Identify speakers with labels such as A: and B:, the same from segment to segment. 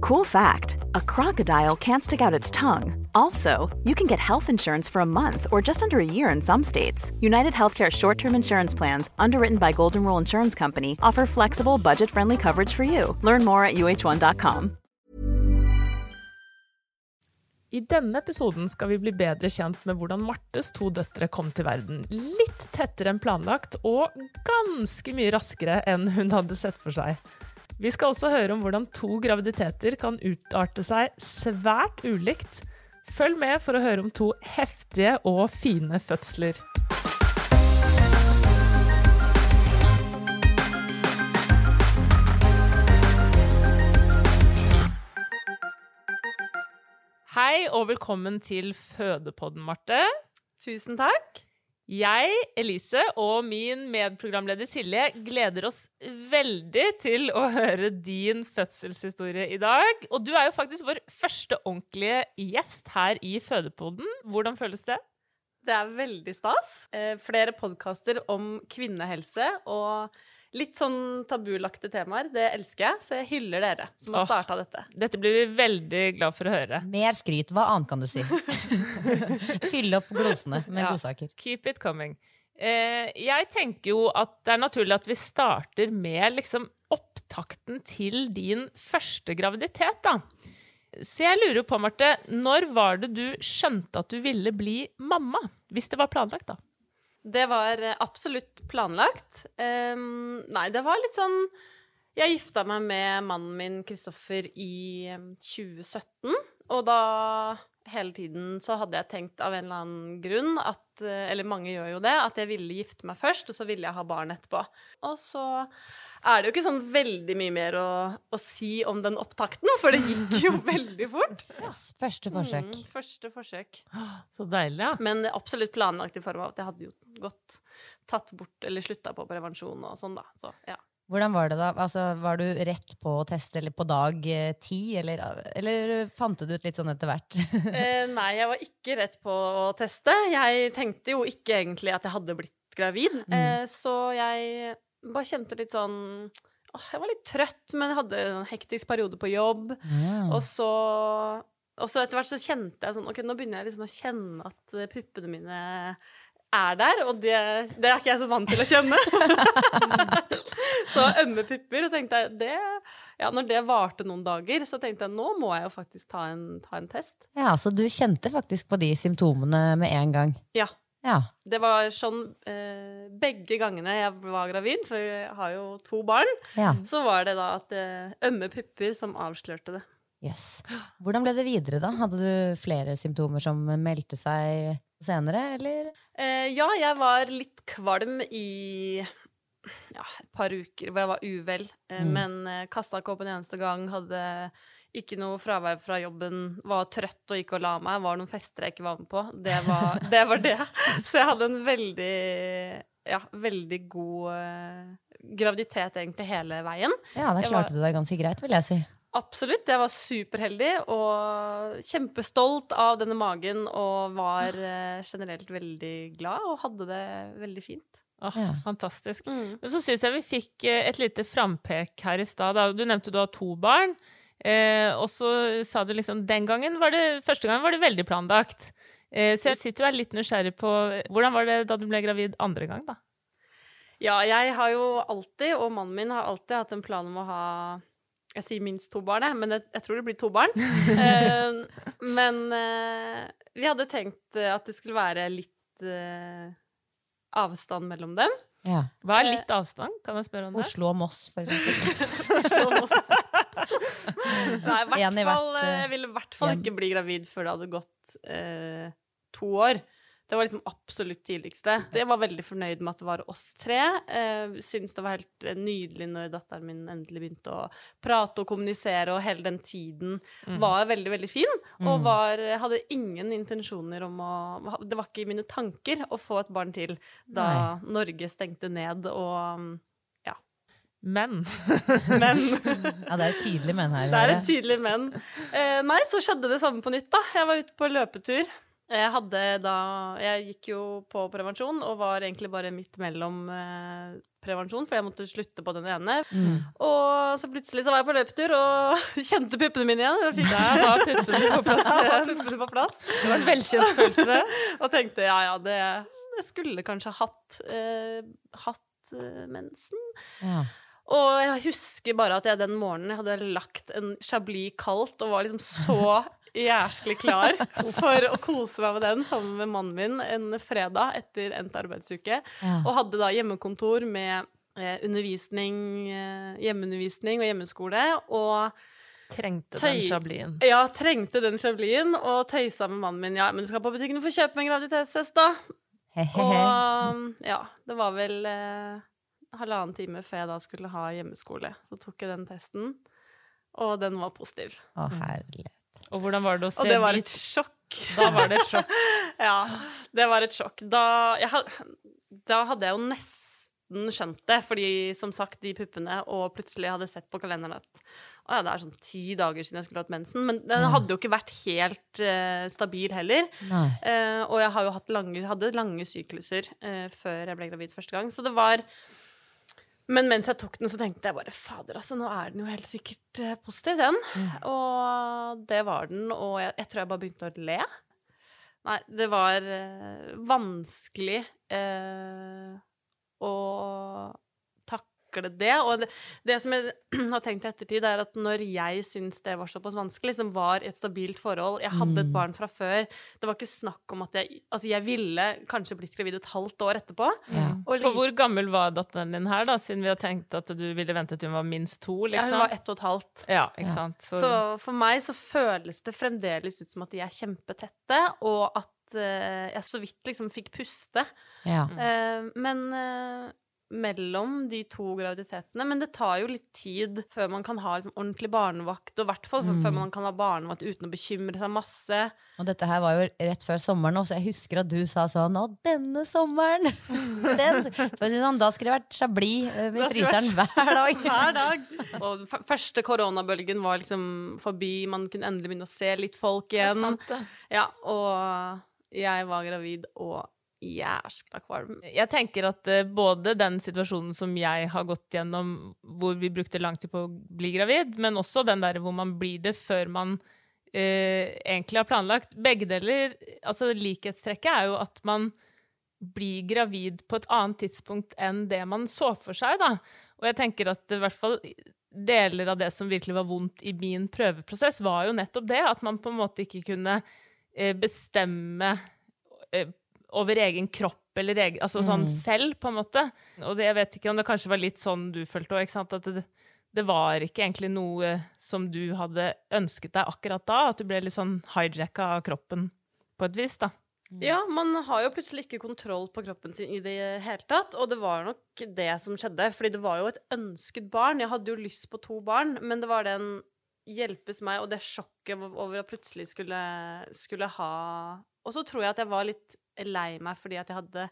A: Cool fact a crocodile can't stick out its tongue. Also, you can get health insurance for a month or just under a year in some states. United Healthcare short term insurance plans, underwritten by Golden Rule Insurance Company, offer flexible, budget friendly coverage for you. Learn more at uh1.com.
B: I denne episoden skal vi bli bedre kjent med hvordan Martes to døtre kom til verden. Litt tettere enn planlagt, og ganske mye raskere enn hun hadde sett for seg. Vi skal også høre om hvordan to graviditeter kan utarte seg svært ulikt. Følg med for å høre om to heftige og fine fødsler. Hei og velkommen til Fødepodden, Marte.
C: Tusen takk.
B: Jeg, Elise og min medprogramleder Silje gleder oss veldig til å høre din fødselshistorie i dag. Og du er jo faktisk vår første ordentlige gjest her i Fødepoden. Hvordan føles det?
C: Det er veldig stas. Eh, flere podkaster om kvinnehelse og litt sånn tabulagte temaer. Det elsker jeg, så jeg hyller dere som har
B: Åh.
C: starta dette.
B: Dette blir vi veldig glad for å høre.
D: Mer skryt. Hva annet kan du si? Fylle opp glosene med
B: Ja.
D: godsaker.
B: Keep it coming. Eh, jeg tenker jo at det er naturlig at vi starter med liksom opptakten til din første graviditet, da. Så jeg lurer på, Marte, når var det du skjønte at du ville bli mamma? Hvis det var planlagt, da.
C: Det var eh, absolutt planlagt. Um, nei, det var litt sånn Jeg gifta meg med mannen min Kristoffer i 2017, og da hele tiden så hadde jeg tenkt av en eller annen grunn at eh, Eller mange gjør jo det, at jeg ville gifte meg først, og så ville jeg ha barn etterpå. Og så er det jo ikke sånn veldig mye mer å, å si om den opptakten, for det gikk jo veldig fort.
D: Yes, første forsøk.
C: Mm, første forsøk.
B: Så deilig, ja.
C: Men absolutt planlagt i form av at jeg hadde jo godt tatt bort eller slutta på prevensjon og sånn, da. Så ja.
D: Hvordan var det da? Altså, var du rett på å teste eller på dag eh, ti, eller, eller fant du det ut litt sånn etter hvert?
C: Eh, nei, jeg var ikke rett på å teste. Jeg tenkte jo ikke egentlig at jeg hadde blitt gravid, eh, så jeg bare kjente litt sånn åh, Jeg var litt trøtt, men jeg hadde en hektisk periode på jobb.
D: Ja.
C: Og så og så etter hvert så kjente jeg sånn Ok, nå begynner jeg liksom å kjenne at puppene mine er der, og det, det er ikke jeg så vant til å kjenne. så ømme pupper, og tenkte jeg det Ja, når det varte noen dager, så tenkte jeg nå må jeg jo faktisk ta en, ta en test.
D: ja, så du kjente faktisk på de symptomene med en gang?
C: Ja.
D: Ja.
C: Det var sånn eh, begge gangene jeg var gravid, for jeg har jo to barn,
D: ja.
C: så var det da at eh, ømme pupper som avslørte det.
D: Yes. Hvordan ble det videre, da? Hadde du flere symptomer som meldte seg senere, eller?
C: Eh, ja, jeg var litt kvalm i ja, et par uker hvor jeg var uvel, eh,
D: Mm.
C: men eh, kasta ikke opp en eneste gang. Hadde ikke noe fravær fra jobben. Var trøtt og gikk og la meg. Var noen fester jeg ikke var med på. Det var det. Var det. Så jeg hadde en veldig ja, veldig god eh, graviditet egentlig hele veien.
D: Ja, da klarte
C: var-
D: du deg ganske greit, vil jeg si.
C: Absolutt. Jeg var superheldig og kjempestolt av denne magen og var eh, generelt veldig glad og hadde det veldig fint.
B: Åh,
D: Ja.
B: Fantastisk.
C: Mm.
B: Men så syns jeg vi fikk eh, et lite frampek her i stad. Du nevnte du har to barn. Eh, og så sa du liksom Den gangen var det Første gangen var det veldig planlagt. Eh, så jeg sitter jo og er litt nysgjerrig på Hvordan var det da du ble gravid andre gang, da?
C: Ja, jeg har jo alltid, og mannen min har alltid hatt en plan om å ha Jeg sier minst to barn, jeg, men jeg, jeg tror det blir to barn. uh, men uh, vi hadde tenkt eh, at det skulle være litt uh, avstand mellom dem.
D: Ja.
B: Hva er litt avstand? Kan jeg spørre om det?
D: Oslo og Moss, for eksempel.
C: Nei, i hvert
D: hvert,
C: jeg ville i hvert fall ikke bli gravid før det hadde gått eh, to år. Det var liksom absolutt tidligste. Jeg var veldig fornøyd med at det var oss tre. Eh, Syns det var helt eh, nydelig når datteren min endelig begynte å prate og kommunisere, og hele den tiden
D: Mm.
C: var veldig, veldig fin. Og var, hadde ingen intensjoner om å Det var ikke i mine tanker å få et barn til da Norge stengte ned og
B: Men
C: Men
D: Ja, det er et tydelig men her.
C: Det er et tydelig men. Eh, nei, så skjedde det samme på nytt, da. Jeg var ute på løpetur. Jeg hadde da Jeg gikk jo på prevensjon og var egentlig bare midt mellom eh, prevensjon, for jeg måtte slutte på den ene.
D: Mm.
C: Og så plutselig så var jeg på løpetur og kjente puppene mine igjen. Fikk
B: der var puppene på plass igjen.
C: puppene på plass.
B: Det var en velkjent følelse.
C: Og tenkte ja, ja, det jeg skulle kanskje hatt, eh, hatt eh, mensen.
D: Ja.
C: Og jeg husker bare at jeg den morgenen hadde lagt en chablis kaldt og var liksom så jæsklig klar for å kose meg med den sammen med mannen min en fredag etter endt arbeidsuke.
D: Ja.
C: Og hadde da hjemmekontor med eh, undervisning, eh, hjemmeundervisning og hjemmeskole. Og
B: Trengte den chablisen.
C: ja, trengte den chablisen og tøysa med mannen min. Ja, men du skal på butikken og få kjøpe meg en graviditetstest, da. Og ja, det var vel eh, halvannen time før jeg da skulle ha hjemmeskole. Så tok jeg den testen, og den var positiv.
D: Å, herlighet.
B: Og hvordan var det å se
C: Og det var et sjokk.
B: Da var det et sjokk.
C: Ja, det var et sjokk. Da, jeg, da hadde jeg jo nesten skjønt det, fordi som sagt, de puppene, og plutselig hadde sett på kalenderen at å ja, det er sånn ti dager siden jeg skulle hatt mensen. Men den hadde jo ikke vært helt uh, stabil heller. Eh, og jeg har jo lange, hadde lange sykluser uh, før jeg ble gravid første gang. Så det var Men mens jeg tok den, så tenkte jeg bare fader, altså, nå er den jo helt sikkert eh, positiv, den. Og det var den, og jeg, jeg tror jeg bare begynte å le. Nei, det var øh, vanskelig øh, å takle det. Og det, det som jeg har tenkt i ettertid, er at når jeg syns det var såpass vanskelig, som var i et stabilt forhold Jeg hadde et barn fra før. Det var ikke snakk om at jeg Altså, jeg ville kanskje blitt gravid et halvt år etterpå.
D: Ja.
C: Og
B: For hvor gammel var datteren din her, da, siden vi har tenkt at du ville vente til hun var minst to? Liksom?
C: ja,
B: liksom?
C: hun var ett og et halvt.
B: Ja, ikke
D: Ja.
B: sant? Så,
C: Så for meg så føles det fremdeles ut som at de er kjempetette, og at eh, jeg så vidt liksom fikk puste.
D: Ja.
C: Eh, men eh, mellom de to graviditetene Men det tar jo litt tid før man kan ha liksom, ordentlig barnevakt, og i hvert fall før man kan ha barnevakt uten å bekymre seg masse.
D: Og dette her var jo rett før sommeren, også, jeg husker at du sa sånn Å, denne sommeren! Den. For å si sånn, da skulle det vært chablis
C: ved det
D: fryseren hver dag.
C: Hver dag. Og første koronabølgen var liksom forbi, man kunne endelig begynne å se litt folk
B: Det er
C: igjen.
B: sant, det.
C: Ja, og jeg var gravid og jæskla kvalm.
B: Jeg tenker at eh, både den situasjonen som jeg har gått gjennom, hvor vi brukte lang tid på å bli gravid, men også den der hvor man blir det før man uh, egentlig har planlagt. Begge deler, altså likhetstrekket er jo at man blir gravid på et annet tidspunkt enn det man så for seg, da. Og jeg tenker at i hvert fall deler av det som virkelig var vondt i min prøveprosess, var jo nettopp det, at man på en måte ikke kunne eh, bestemme over egen kropp eller egen, altså sånn selv, på en måte. Og det, jeg vet ikke om det kanskje var litt sånn du følte òg. At det, det var ikke egentlig noe som du hadde ønsket deg akkurat da, at du ble litt sånn hijacka av kroppen på et vis, da.
C: Ja, man har jo plutselig ikke kontroll på kroppen sin i det hele tatt, og det var nok det som skjedde, fordi det var jo et ønsket barn. Jeg hadde jo lyst på to barn, men det var den hjelpes meg, og det sjokket over å plutselig skulle, skulle ha Og så tror jeg at jeg var litt lei meg fordi at jeg hadde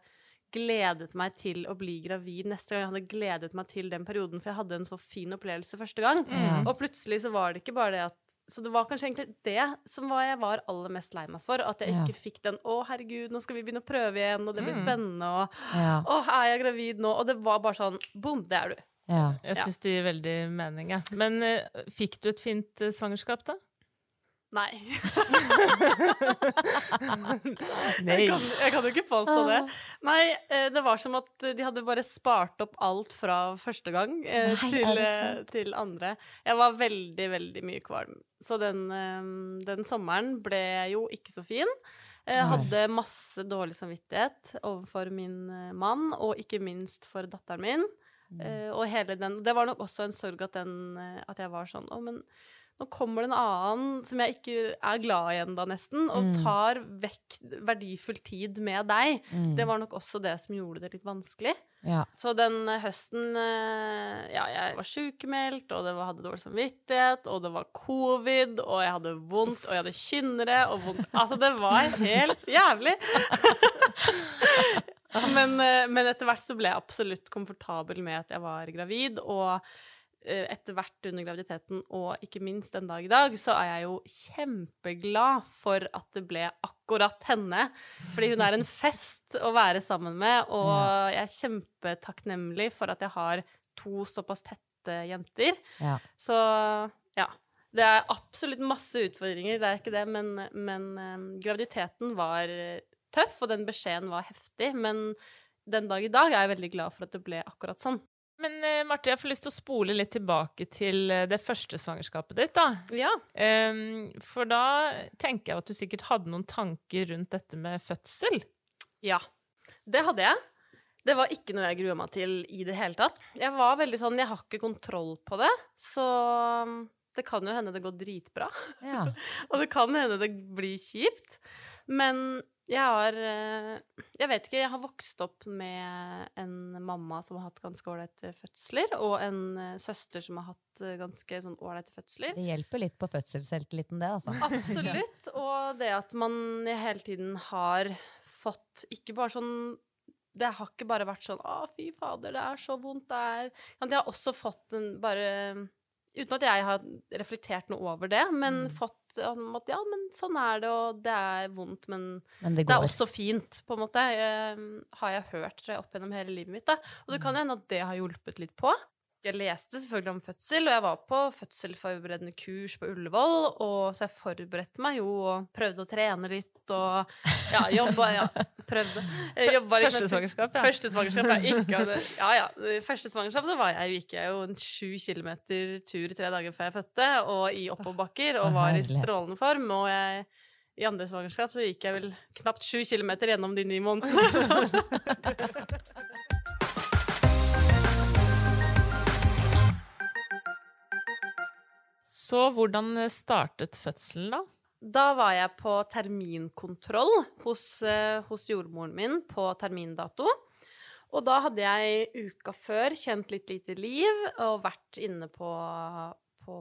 C: gledet meg til å bli gravid neste gang. Jeg hadde gledet meg til den perioden, for jeg hadde en så fin opplevelse første gang.
D: Mm.
C: Og plutselig så var det ikke bare det at Så det var kanskje egentlig det som var jeg var aller mest lei meg for. At jeg
D: Ja.
C: ikke fikk den 'Å, herregud, nå skal vi begynne å prøve igjen', og det blir spennende', og
D: Ja.
C: 'Å, er jeg gravid nå?' Og det var bare sånn Boom, det er du.
D: Ja.
B: Jeg
C: Ja.
B: syns det gir veldig mening, jeg. Men eh, fikk du et fint eh, svangerskap, da?
C: Nei.
B: Nei.
C: Jeg kan, jeg kan jo ikke påstå det. Nei, eh, det var som at de hadde bare spart opp alt fra første gang eh,
D: Nei,
C: til, eh, til andre. Jeg var veldig, veldig mye kvalm. Så den, den sommeren ble jo ikke så fin. Jeg hadde masse dårlig samvittighet overfor min mann, og ikke minst for datteren min.
D: Mm.
C: Og hele den Det var nok også en sorg at, den, at jeg var sånn Å, men nå kommer det en annen som jeg ikke er glad i ennå, nesten, og
D: Mm.
C: tar vekk verdifull tid med deg.
D: Mm.
C: Det var nok også det som gjorde det litt vanskelig.
D: Ja.
C: Så den eh, høsten eh, Ja, jeg var sykemeldt, og det var, hadde dårlig samvittighet, og det var covid, og jeg hadde vondt, og jeg hadde kynnere og vondt Altså, det var helt jævlig. men, eh, men etter hvert så ble jeg absolutt komfortabel med at jeg var gravid, og etter hvert under graviditeten, og ikke minst den dag i dag, så er jeg jo kjempeglad for at det ble akkurat henne. Fordi hun er en fest å være sammen med, og jeg er kjempetakknemlig for at jeg har to såpass tette jenter.
D: Ja.
C: Så ja. Det er absolutt masse utfordringer, det er ikke det, men, men eh, graviditeten var eh, tøff, og den beskjeden var heftig. Men den dag i dag er jeg veldig glad for at det ble akkurat sånn.
B: Men eh, Marte, jeg får lyst til å spole litt tilbake til eh, det første svangerskapet ditt. da.
C: Ja.
B: Um, for da tenker jeg at du sikkert hadde noen tanker rundt dette med fødsel.
C: Ja, det hadde jeg. Det var ikke noe jeg grua meg til i det hele tatt. Jeg var veldig sånn, jeg har ikke kontroll på det, så um, det kan jo hende det går dritbra.
D: Ja.
C: Og det kan hende det blir kjipt. Men jeg har eh, Jeg vet ikke, jeg har vokst opp med en mamma som har hatt ganske ålreite fødsler, og en eh, søster som har hatt eh, ganske sånn ålreite fødsler.
D: Det hjelper litt på fødselsselvtilliten, det, altså.
C: Absolutt. Og det at man hele tiden har fått ikke bare sånn Det har ikke bare vært sånn 'Å, fy fader, det er så vondt', det er Jeg har også fått en bare Uten at jeg har reflektert noe over det, men fått um, at ja, men sånn er det, og det er vondt, men
D: Men det
C: det er også fint, på en måte. eh, har jeg hørt tror jeg, opp gjennom hele livet mitt. Da. Og det kan hende at det har hjulpet litt på. Jeg leste selvfølgelig om fødsel, og jeg var på fødselforberedende kurs på Ullevål, og så jeg forberedte meg jo og prøvde å trene litt og ja, jobba ja, prøvde. Jobba litt
B: Første svangerskap, ja.
C: Første svangerskap, ja. Ikke, hadde, ja, ja. Første svangerskap så var jeg, gikk jeg jo en sju kilometer tur tre dager før jeg fødte, og i oppoverbakker, og var i strålende form. Og jeg, i andre svangerskap så gikk jeg vel knapt sju kilometer gjennom de ni månedene. Så.
B: Hvordan startet fødselen, da?
C: Da var jeg på terminkontroll hos, eh, hos jordmoren min på termindato. Og da hadde jeg uka før kjent litt lite liv og vært inne på, på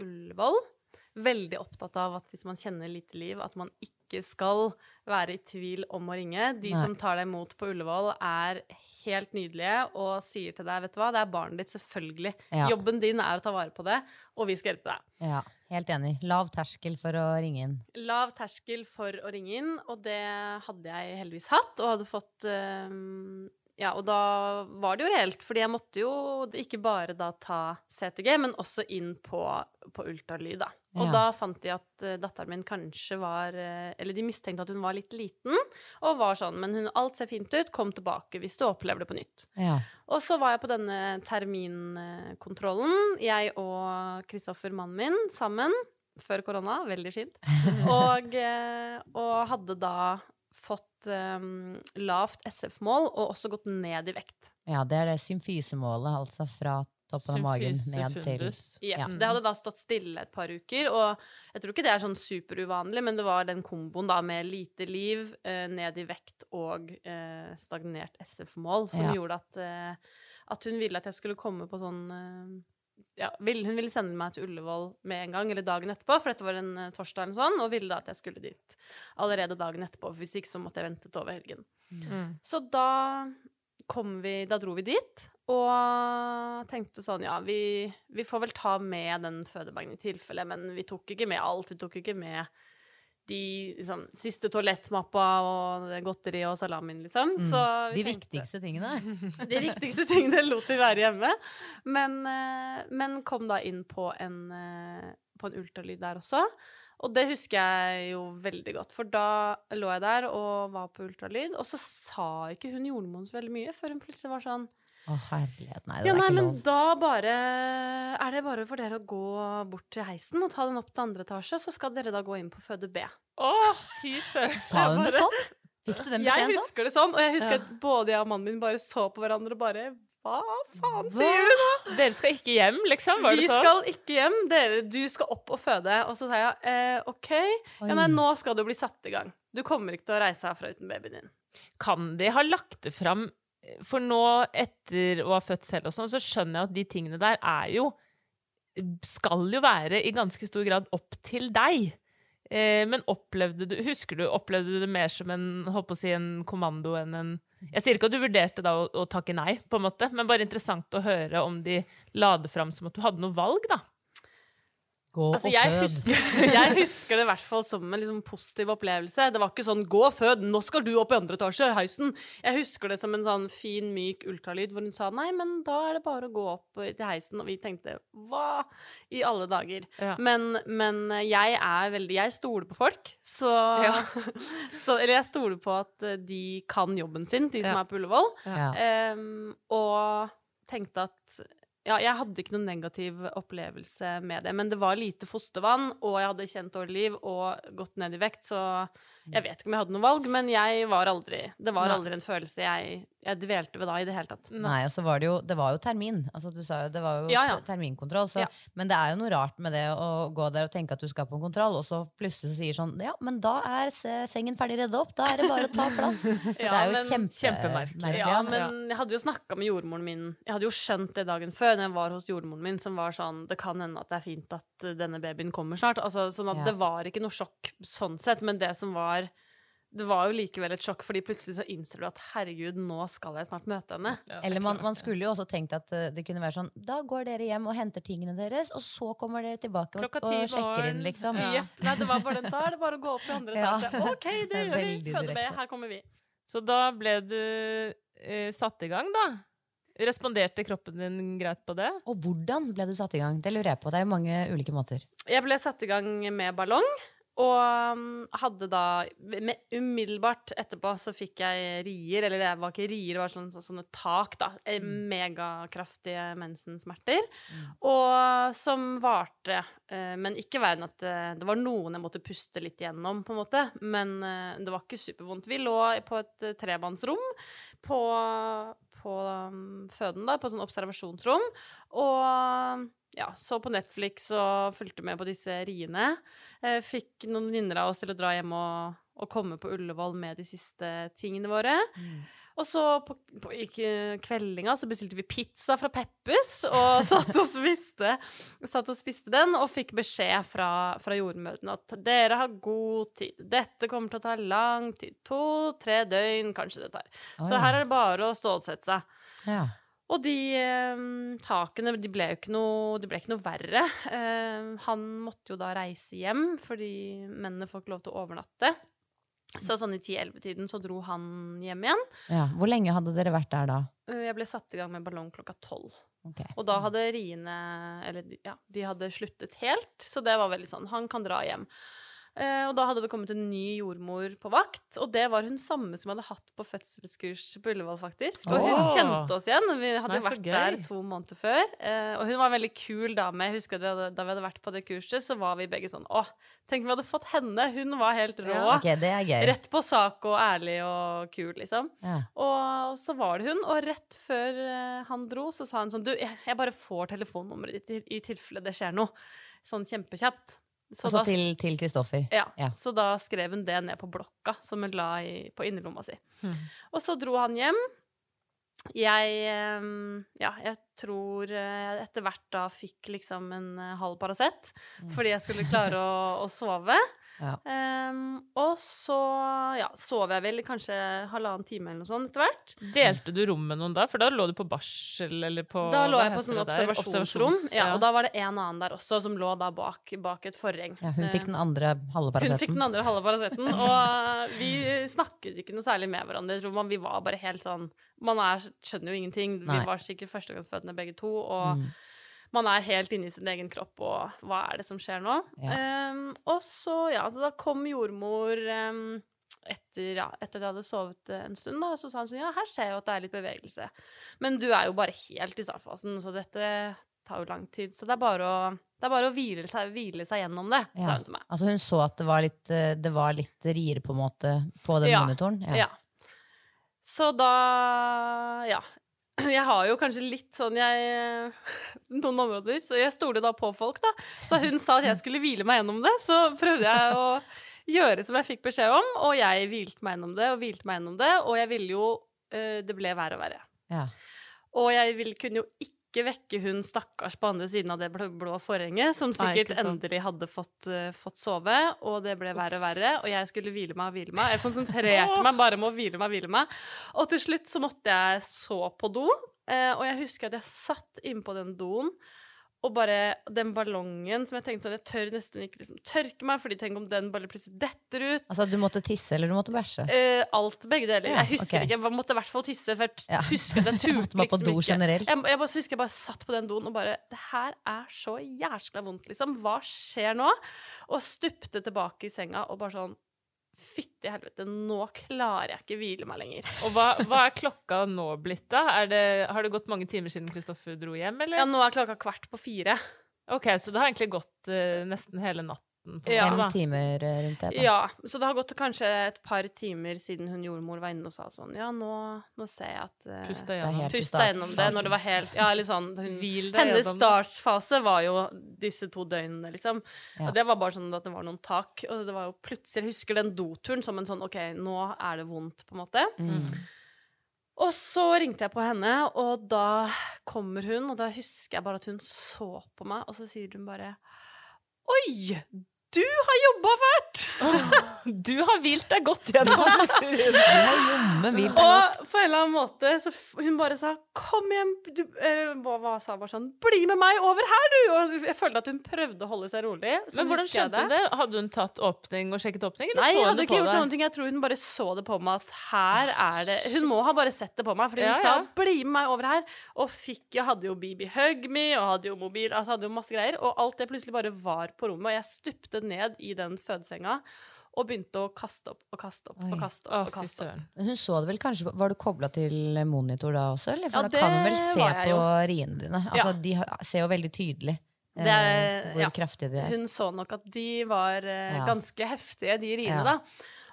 C: Ullevål. Veldig opptatt av at hvis man kjenner lite liv, at man ikke skal være i tvil om å ringe. De
D: Nei.
C: som tar deg imot på Ullevål, er helt nydelige og sier til deg, vet du hva, det er barnet ditt, selvfølgelig.
D: Ja.
C: Jobben din er å ta vare på det, og vi skal hjelpe deg.
D: Ja, helt enig. Lav terskel for å ringe inn.
C: Lav terskel for å ringe inn, og det hadde jeg heldigvis hatt, og hadde fått øh, Ja, og da var det jo reelt, fordi jeg måtte jo ikke bare da ta CTG, men også inn på, på ultralyd, da. Og
D: Ja.
C: da fant de at uh, datteren min kanskje var uh, Eller de mistenkte at hun var litt liten, og var sånn Men hun, alt ser fint ut, kom tilbake hvis du opplever det på nytt.
D: Ja.
C: Og så var jeg på denne terminkontrollen, jeg og Kristoffer, mannen min, sammen. Før korona. Veldig fint. Og, eh, og hadde da fått um, lavt SF-mål og også gått ned i vekt.
D: ja, det er det symfysemålet, altså fra toppen av magen ned til.
C: Ja,
D: Ja.
C: Det hadde da stått stille et par uker, og jeg tror ikke det er sånn superuvanlig, men det var den komboen da med lite liv, eh, ned i vekt og eh, stagnert SF-mål som
D: Ja.
C: gjorde at, eh, at hun ville at jeg skulle komme på sånn eh, ja, Hun ville sende meg til Ullevål med en gang, eller dagen etterpå, for dette var en eh, torsdag eller sånn, og ville da at jeg skulle dit allerede dagen etterpå, for hvis ikke så måtte jeg vente til over helgen.
B: Mm.
C: Så da vi, da dro vi dit, og tenkte sånn, ja, vi, vi får vel ta med den fødebagen i tilfelle, men vi tok ikke med alt, vi tok ikke med de liksom, siste toalettmappa og godteri og salamien, liksom. Så vi
D: De
C: tenkte-
D: viktigste tingene.
C: de viktigste tingene lot vi være hjemme. Men, eh, men kom da inn på en, eh, på en ultralyd der også. Og det husker jeg jo veldig godt, for da lå jeg der og var på ultralyd, og så sa ikke hun jordmoren så veldig mye, før hun plutselig var sånn
D: Å, herlighet. Nei, det
C: ja,
D: er
C: nei,
D: ikke
C: men
D: lov.
C: da bare er det bare for dere å gå bort til heisen og ta den opp til andre etasje, så skal dere da gå inn på føde B.
B: Å, fy søren.
D: Sa hun det sånn? Fikk du den
C: Jeg
D: beskjeden sånn?
C: husker det sånn, og jeg husker
B: Ja.
C: at både jeg og mannen min bare så på hverandre og bare Hva faen sier du nå?
B: Dere skal ikke hjem, liksom? Var
C: Vi
B: sånn?
C: skal ikke hjem, dere, du skal opp og føde. Og så sa jeg eh, OK, ja, nei, nå skal du bli satt i gang. Du kommer ikke til å reise herfra uten babyen din.
B: Kan de ha lagt det fram For nå, etter å ha født selv og sånn, så skjønner jeg at de tingene der er jo Skal jo være i ganske stor grad opp til deg. Eh, men opplevde du Husker du, opplevde du det mer som en holdt på å si, en kommando enn en Jeg sier ikke at du vurderte da å, å takke nei, på en måte, men bare interessant å høre om de la det fram som at du hadde noe valg, da.
D: Gå
C: Altså,
D: og
C: jeg,
D: fød.
C: husker, jeg husker det i hvert fall som en liksom positiv opplevelse. Det var ikke sånn 'gå og fød, nå skal du opp i andre etasje, heisen'. Jeg husker det som en sånn fin, myk ultralyd hvor hun sa 'nei, men da er det bare å gå opp til heisen'. Og vi tenkte 'hva i alle dager'?
B: Ja.
C: Men, men jeg er veldig Jeg stoler på folk, så,
B: Ja.
C: så Eller jeg stoler på at de kan jobben sin, de som
B: Ja.
C: er på Ullevål. Em, og tenkte at ja, jeg hadde ikke noen negativ opplevelse med det, men det var lite fostervann, og jeg hadde kjent dårlig liv og gått ned i vekt, så jeg vet ikke om jeg hadde noe valg, men jeg var aldri Det var aldri en følelse jeg, jeg dvelte ved da i det hele tatt.
D: Nei, og så var det jo Det var jo termin. Altså, du sa jo det var jo
C: Ja, ja.
D: terminkontroll. Så,
C: Ja.
D: Men det er jo noe rart med det å gå der og tenke at du skal på en kontroll, og så plutselig så sier sånn Ja, men da er sengen ferdig redda opp. Da er det bare å ta plass. det er jo kjempe,
B: kjempemerkelig.
C: Ja,
D: ja.
C: men jeg hadde jo snakka med jordmoren min Jeg hadde jo skjønt det dagen før når jeg var hos jordmoren min, som var sånn Det kan hende at det er fint at uh, denne babyen kommer snart. Altså, sånn at
D: Ja.
C: det var ikke noe sjokk sånn sett, men det som var det var jo likevel et sjokk, fordi plutselig så innser du at herregud, nå skal jeg snart møte henne.
B: Ja, er
D: Eller man, man skulle jo også tenkt at eh, det kunne være sånn Da går dere hjem og henter tingene deres, og så kommer dere tilbake og, og sjekker inn, liksom.
B: Ja.
C: Jepp. Nei, det var bare den. Da er det bare å gå opp i andre
D: Ja.
C: OK, det
D: er
C: gjør vi. Føde B, her kommer vi.
B: Så da ble du eh, satt i gang, da? Responderte kroppen din greit på det?
D: Og hvordan ble du satt i gang? Det lurer jeg på. Det er jo mange ulike måter.
C: Jeg ble satt i gang med ballong, og um, hadde da med, Umiddelbart etterpå så fikk jeg rier, eller det var ikke rier, det var sånne, så, sånne tak, da. Mm. Megakraftige mensensmerter. Og som varte, eh, men ikke verre enn at det, det var noen jeg måtte puste litt gjennom, på en måte. Men eh, det var ikke supervondt. Vi lå på et eh, tremannsrom på, på um, føden, da, på et sånn observasjonsrom. Og ja, så på Netflix og fulgte med på disse riene. Eh, fikk noen venninner av oss til å dra hjem og, og komme på Ullevål med de siste tingene våre. Og så på, på i kveldinga så bestilte vi pizza fra Peppes og satt og spiste, satt og spiste den, og fikk beskjed fra, fra jordmødrene at dere har god tid. Dette kommer til å ta lang tid. To-tre døgn kanskje det tar.
D: Oi.
C: Så her er det bare å stålsette seg.
D: Ja.
C: Og de eh, takene de ble jo ikke noe, de ble ikke noe verre. Eh, han måtte jo da reise hjem, fordi mennene får ikke lov til å overnatte. Så sånn i 10-11-tiden så dro han hjem igjen.
D: ja. Hvor lenge hadde dere vært der da?
C: Eh, Jeg ble satt i gang med ballong klokka tolv.
D: Ok.
C: Og da hadde riene Eller ja, de hadde sluttet helt, så det var veldig sånn Han kan dra hjem. Eh, og da hadde det kommet en ny jordmor på vakt, og det var hun samme som hadde hatt på fødselskurs på Ullevål, faktisk. Og hun
B: oh.
C: kjente oss igjen. Vi hadde
B: Nei,
C: vært der to måneder før. Eh, og hun var en veldig kul dame. Jeg husker da, vi hadde vært på det kurset, så var vi begge sånn Å, tenk vi hadde fått henne! Hun var helt rå.
B: Ja.
D: Okay, er.
C: Rett på sak og ærlig og kul, liksom.
D: Ja.
C: Og så var det hun, og rett før eh, han dro, så sa hun sånn Du, jeg, jeg bare får telefonnummeret ditt i, i tilfelle det skjer noe. Sånn kjempekjapt. Så
D: Altså
C: da-
D: til, Kristoffer.
C: ja,
D: Ja.
C: Så da skrev hun det ned på blokka som hun la i, på innerlomma si.
B: Hmm.
C: Og så dro han hjem. Jeg eh, Ja, jeg tror eh, etter hvert da fikk liksom en eh, halv Paracet. Fordi jeg skulle klare å, å sove.
D: Ja.
C: Em, og så ja, sov jeg vel kanskje halvannen time eller noe sånt etter hvert.
B: Delte du rom med noen da? For da lå du på barsel eller på
C: Da lå jeg på sånn observasjonsrom,
B: Observasjons-
C: ja, og da var det en annen der også som lå da bak, bak et forheng.
D: Ja, hun fikk den andre halve
C: Hun fikk den andre halve Paraceten, og vi snakket ikke noe særlig med hverandre. Jeg tror man, vi var bare helt sånn Man er, skjønner jo ingenting.
D: Nei.
C: Vi var sikkert førstegangsfødende begge to, og
D: Mm.
C: Man er helt inne i sin egen kropp, og hva er det som skjer nå?
D: Ja.
C: Um, og så, ja, så da kom jordmor um, etter, ja, etter jeg hadde sovet eh, en stund, da, så sa hun sånn Ja, her ser jeg jo at det er litt bevegelse. Men du er jo bare helt i startfasen, så dette tar jo lang tid. Så det er bare å, det er bare å hvile, seg, hvile seg gjennom det, sa hun til meg.
D: Altså hun så at det var litt, eh, det var litt rier på en måte på den
C: Ja.
D: monitoren?
C: Ja. Så da Ja. Jeg har jo kanskje litt sånn jeg Noen områder. Så jeg stoler da på folk, da. Så hun sa at jeg skulle hvile meg gjennom det. Så prøvde jeg å gjøre som jeg fikk beskjed om, og jeg hvilte meg gjennom det og hvilte meg gjennom det. Og jeg ville jo eh, Det ble verre og verre.
D: Ja.
C: Og jeg ville, kunne jo ikke vekke hun stakkars på andre siden av det blå, blå forhenget, som sikkert
B: Nei,
C: endelig hadde fått, uh, fått sove, og det ble verre og verre, og jeg skulle hvile meg og hvile meg. Jeg konsentrerte meg bare med å hvile meg og hvile meg. Og til slutt så måtte jeg så på do, uh, og jeg husker at jeg satt innpå den doen, og bare den ballongen som jeg tenkte sånn, jeg tør nesten ikke liksom tørke meg, fordi tenk om den bare plutselig detter ut.
D: Altså du måtte tisse, eller du måtte bæsje?
C: Eh, alt, begge deler.
D: Ja,
C: jeg husker
D: okay.
C: ikke, jeg måtte i hvert fall tisse, for jeg
D: Ja.
C: husker at jeg turte
D: bare på
C: liksom
D: do
C: ikke.
D: generelt.
C: Jeg, jeg bare husker jeg bare satt på den doen og bare Det her er så jæskla vondt, liksom. Hva skjer nå? Og stupte tilbake i senga og bare sånn Fytti helvete, nå klarer jeg ikke hvile meg lenger.
B: Og hva, hva er klokka nå blitt, da? Er det, har det gått mange timer siden Kristoffer dro hjem, eller?
C: Ja, nå er klokka kvart på fire.
B: Ok, så det har egentlig gått uh, nesten hele natten.
C: Ja.
D: Fem timer eh, rundt det? da.
C: Ja, så det har gått kanskje et par timer siden hun jordmor var inne og sa sånn Ja, nå, nå ser jeg at uh,
B: Pust deg gjennom.
C: det når det var helt Ja, eller sånn hun, Hennes startsfase var jo disse to døgnene, liksom.
D: Ja.
C: Og det var bare sånn at det var noen tak. Og det var jo plutselig Jeg husker den doturen som en sånn OK, nå er det vondt, på en måte.
D: Mm.
C: Og så ringte jeg på henne, og da kommer hun, og da husker jeg bare at hun så på meg, og så sier hun bare Oi! Du har jobba fælt!
B: Du har hvilt deg godt gjennom,
D: serien.
C: Og på en eller annen måte så hun bare sa 'kom hjem', du, hva, hva sa hun bare sånn 'bli med meg over her, du'. Og jeg følte at hun prøvde å holde seg rolig. så
B: Men hvordan skjønte hun det? Hadde hun tatt åpning og sjekket åpning, eller
C: Nei,
B: så
C: jeg
B: hun
C: hadde
B: det
C: ikke gjort
B: deg?
C: noen ting. Jeg tror hun bare så det på meg at her er det Hun må ha bare sett det på meg, fordi hun
B: Ja,
C: sa 'bli med meg over her'. Og fikk Jeg hadde jo Bibi Hug Me, og hadde jo mobil, altså hadde jo masse greier. Og alt det plutselig bare var på rommet, og jeg stupte ned i den fødesenga og begynte å kaste opp og kaste opp
D: Oi.
C: og kaste opp. og kaste opp.
D: Men hun så det vel kanskje Var du kobla til monitor da også, eller? For
C: Ja,
D: da kan hun vel se på riene dine. Altså,
C: Ja.
D: De ser jo veldig tydelig eh,
C: er-
D: hvor
C: ja.
D: kraftige de er.
C: Hun så nok at de var eh, ganske heftige, de riene, da.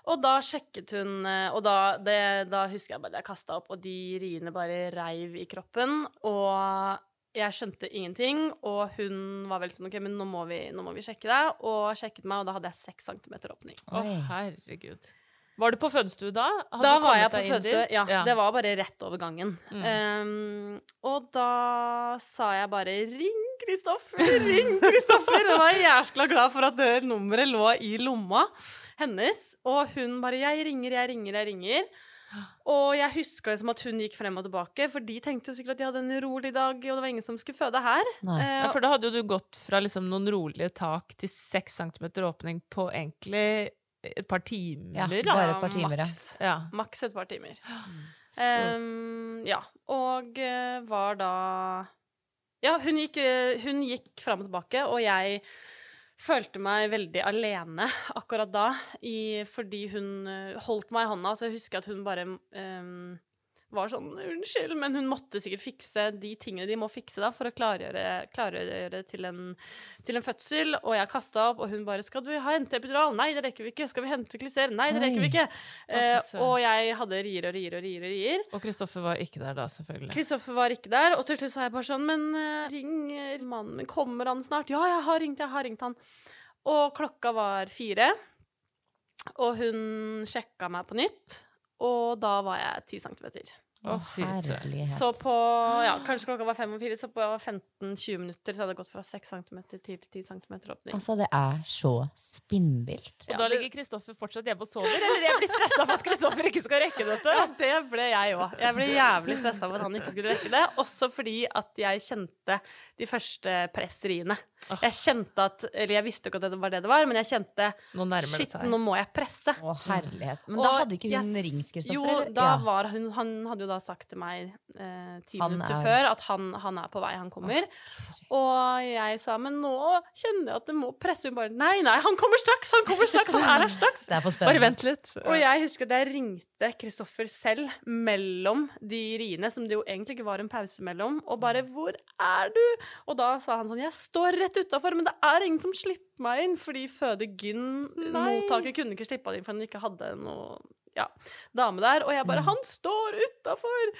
C: Og da sjekket hun eh, Og da, det, da husker jeg bare at jeg kasta opp, og de riene bare reiv i kroppen. Og jeg skjønte ingenting, og hun var vel sånn OK, men nå må vi, nå må vi sjekke deg. Og sjekket meg, og da hadde jeg seks centimeter åpning.
B: Å, herregud. Var du på fødestue da? Hadde
C: da var jeg på fødestue,
B: ja,
C: Ja, det var bare rett over gangen.
B: Mm.
C: Um, og da sa jeg bare 'ring Kristoffer', ring Kristoffer! Og var jæskla glad for at det nummeret lå i lomma hennes. Og hun bare 'jeg ringer, jeg ringer, jeg ringer'. Og jeg husker det som at hun gikk frem og tilbake, for de tenkte jo sikkert at de hadde en rolig dag, og det var ingen som skulle føde her. Eh,
B: Ja, for da hadde jo du gått fra liksom noen rolige tak til seks centimeter åpning på egentlig et par timer.
D: Ja, bare et par timer, ja.
C: maks.
B: Ja.
C: Maks et par timer. Um, ja. Og eh, var da Ja, hun gikk, eh, hun gikk fram og tilbake, og jeg følte meg veldig alene akkurat da, i, fordi hun eh, holdt meg i hånda, så jeg husker at hun bare um, var sånn 'unnskyld', men hun måtte sikkert fikse de tingene de må fikse da, for å klargjøre, klargjøre til, en, til en fødsel. Og jeg kasta opp, og hun bare 'Skal du ha hente epidural?' 'Nei, det rekker vi ikke.' 'Skal vi hente klyser?' 'Nei, det rekker vi ikke.' Eh, og jeg hadde rier og rier og rier og rier.
B: Og Kristoffer var ikke der da, selvfølgelig.
C: Kristoffer var ikke der, og til slutt sa jeg bare sånn Men eh, ring mannen min, kommer han snart? Ja, jeg har ringt, jeg har ringt han. Og klokka var fire, og hun sjekka meg på nytt, og da var jeg 10 centimeter.
B: Å.
D: Herlighet.
C: Så på ja, kanskje klokka var fem og fire, så på 15-20 minutter så hadde jeg gått fra 6 cm til 10 cm åpning.
D: Altså, det er så spinnvilt.
B: Og
C: Ja,
B: da ligger Kristoffer fortsatt hjemme og sover, eller jeg blir stressa for at Kristoffer ikke skal rekke dette?
C: Ja, det ble jeg òg. Jeg ble jævlig stressa for at han ikke skulle rekke det. Også fordi at jeg kjente de første presseriene. Jeg kjente at Eller jeg visste jo ikke at det var det det var, men jeg kjente
B: Nå
C: Shit,
B: seg.
C: nå må jeg presse.
D: Å, herlighet. Men da
C: Og
D: hadde ikke hun
C: yes,
D: ringt Kristoffer?
C: Jo,
D: eller?
C: da
D: Ja.
C: var hun Han hadde jo da da sagt til meg eh, ti
D: Han
C: minutter
D: er-
C: før at han, han er på vei, han kommer. Og jeg sa men nå kjenner jeg at det må presse. Hun bare nei, nei, han kommer straks! Han kommer straks, han er her straks!
D: Det er for
B: Bare vent litt.
C: Og jeg husker at jeg ringte Kristoffer selv mellom de riene, som det jo egentlig ikke var en pause mellom, og bare 'Hvor er du?' Og da sa han sånn 'Jeg står rett utafor, men det er ingen som slipper meg inn', fordi føde-gyn-mottaket kunne ikke slippe han inn, for han ikke hadde noe ja, dame der. Og jeg bare 'Han står utafor!'